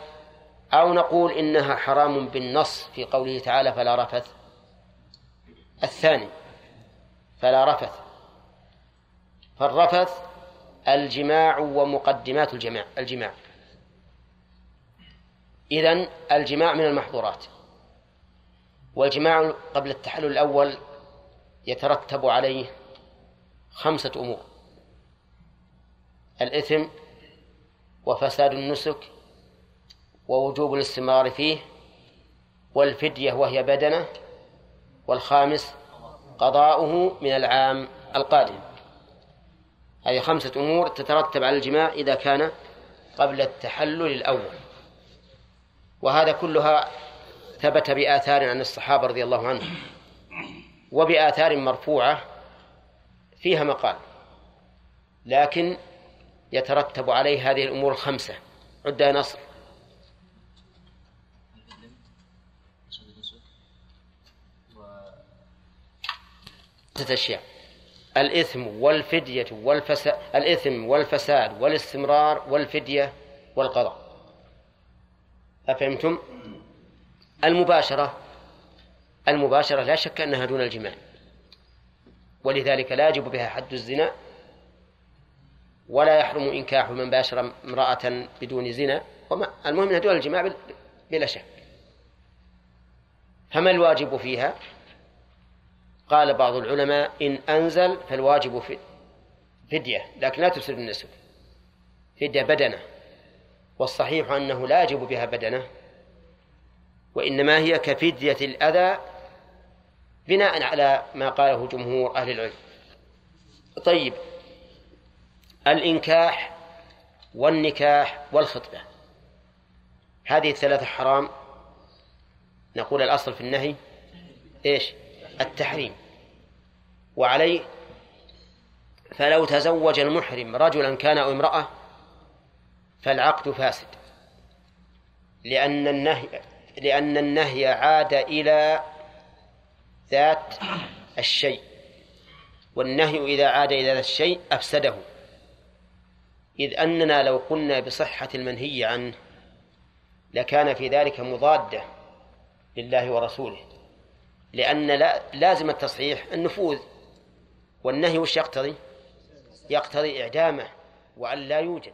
S1: أو نقول إنها حرام بالنص في قوله تعالى فلا رفث؟ الثاني فلا رفث. فالرفث الجماع ومقدمات الجماع الجماع. إذن الجماع من المحظورات. والجماع قبل التحلل الأول يترتب عليه خمسة أمور. الإثم وفساد النسك ووجوب الاستمرار فيه والفدية وهي بدنة والخامس قضاؤه من العام القادم. هذه خمسة أمور تترتب على الجماع إذا كان قبل التحلل الأول. وهذا كلها ثبت بآثار عن الصحابة رضي الله عنهم. وبآثار مرفوعة فيها مقال. لكن يترتب عليه هذه الأمور الخمسة عد نصر. ستة أشياء. الإثم والفدية والفساد الإثم والفساد والاستمرار والفدية والقضاء. أفهمتم؟ المباشرة المباشرة لا شك أنها دون الجماع ولذلك لا يجب بها حد الزنا ولا يحرم إنكاح من باشر امرأة بدون زنا. وما المهم أنها دون الجماع بلا شك. فما الواجب فيها؟ قال بعض العلماء إن أنزل فالواجب فدية لكن لا تفسد النسب. فدية بدنة. والصحيح أنه لا يجب بها بدنة وإنما هي كفدية الأذى بناء على ما قاله جمهور أهل العلم. طيب الإنكاح والنكاح والخطبة. هذه الثلاثة حرام. نقول الأصل في النهي. إيش؟ التحريم. وعليه فلو تزوج المحرم رجلا كان أو امرأة فالعقد فاسد. لأن النهي لأن النهي عاد إلى ذات الشيء. والنهي إذا عاد إلى ذات الشيء أفسده. إذ أننا لو قلنا بصحة المنهي عنه لكان في ذلك مضادة لله ورسوله. لأن لازم التصحيح النفوذ والنهي وش يقتضي؟ يقتضي إعدامه وأن لا يوجد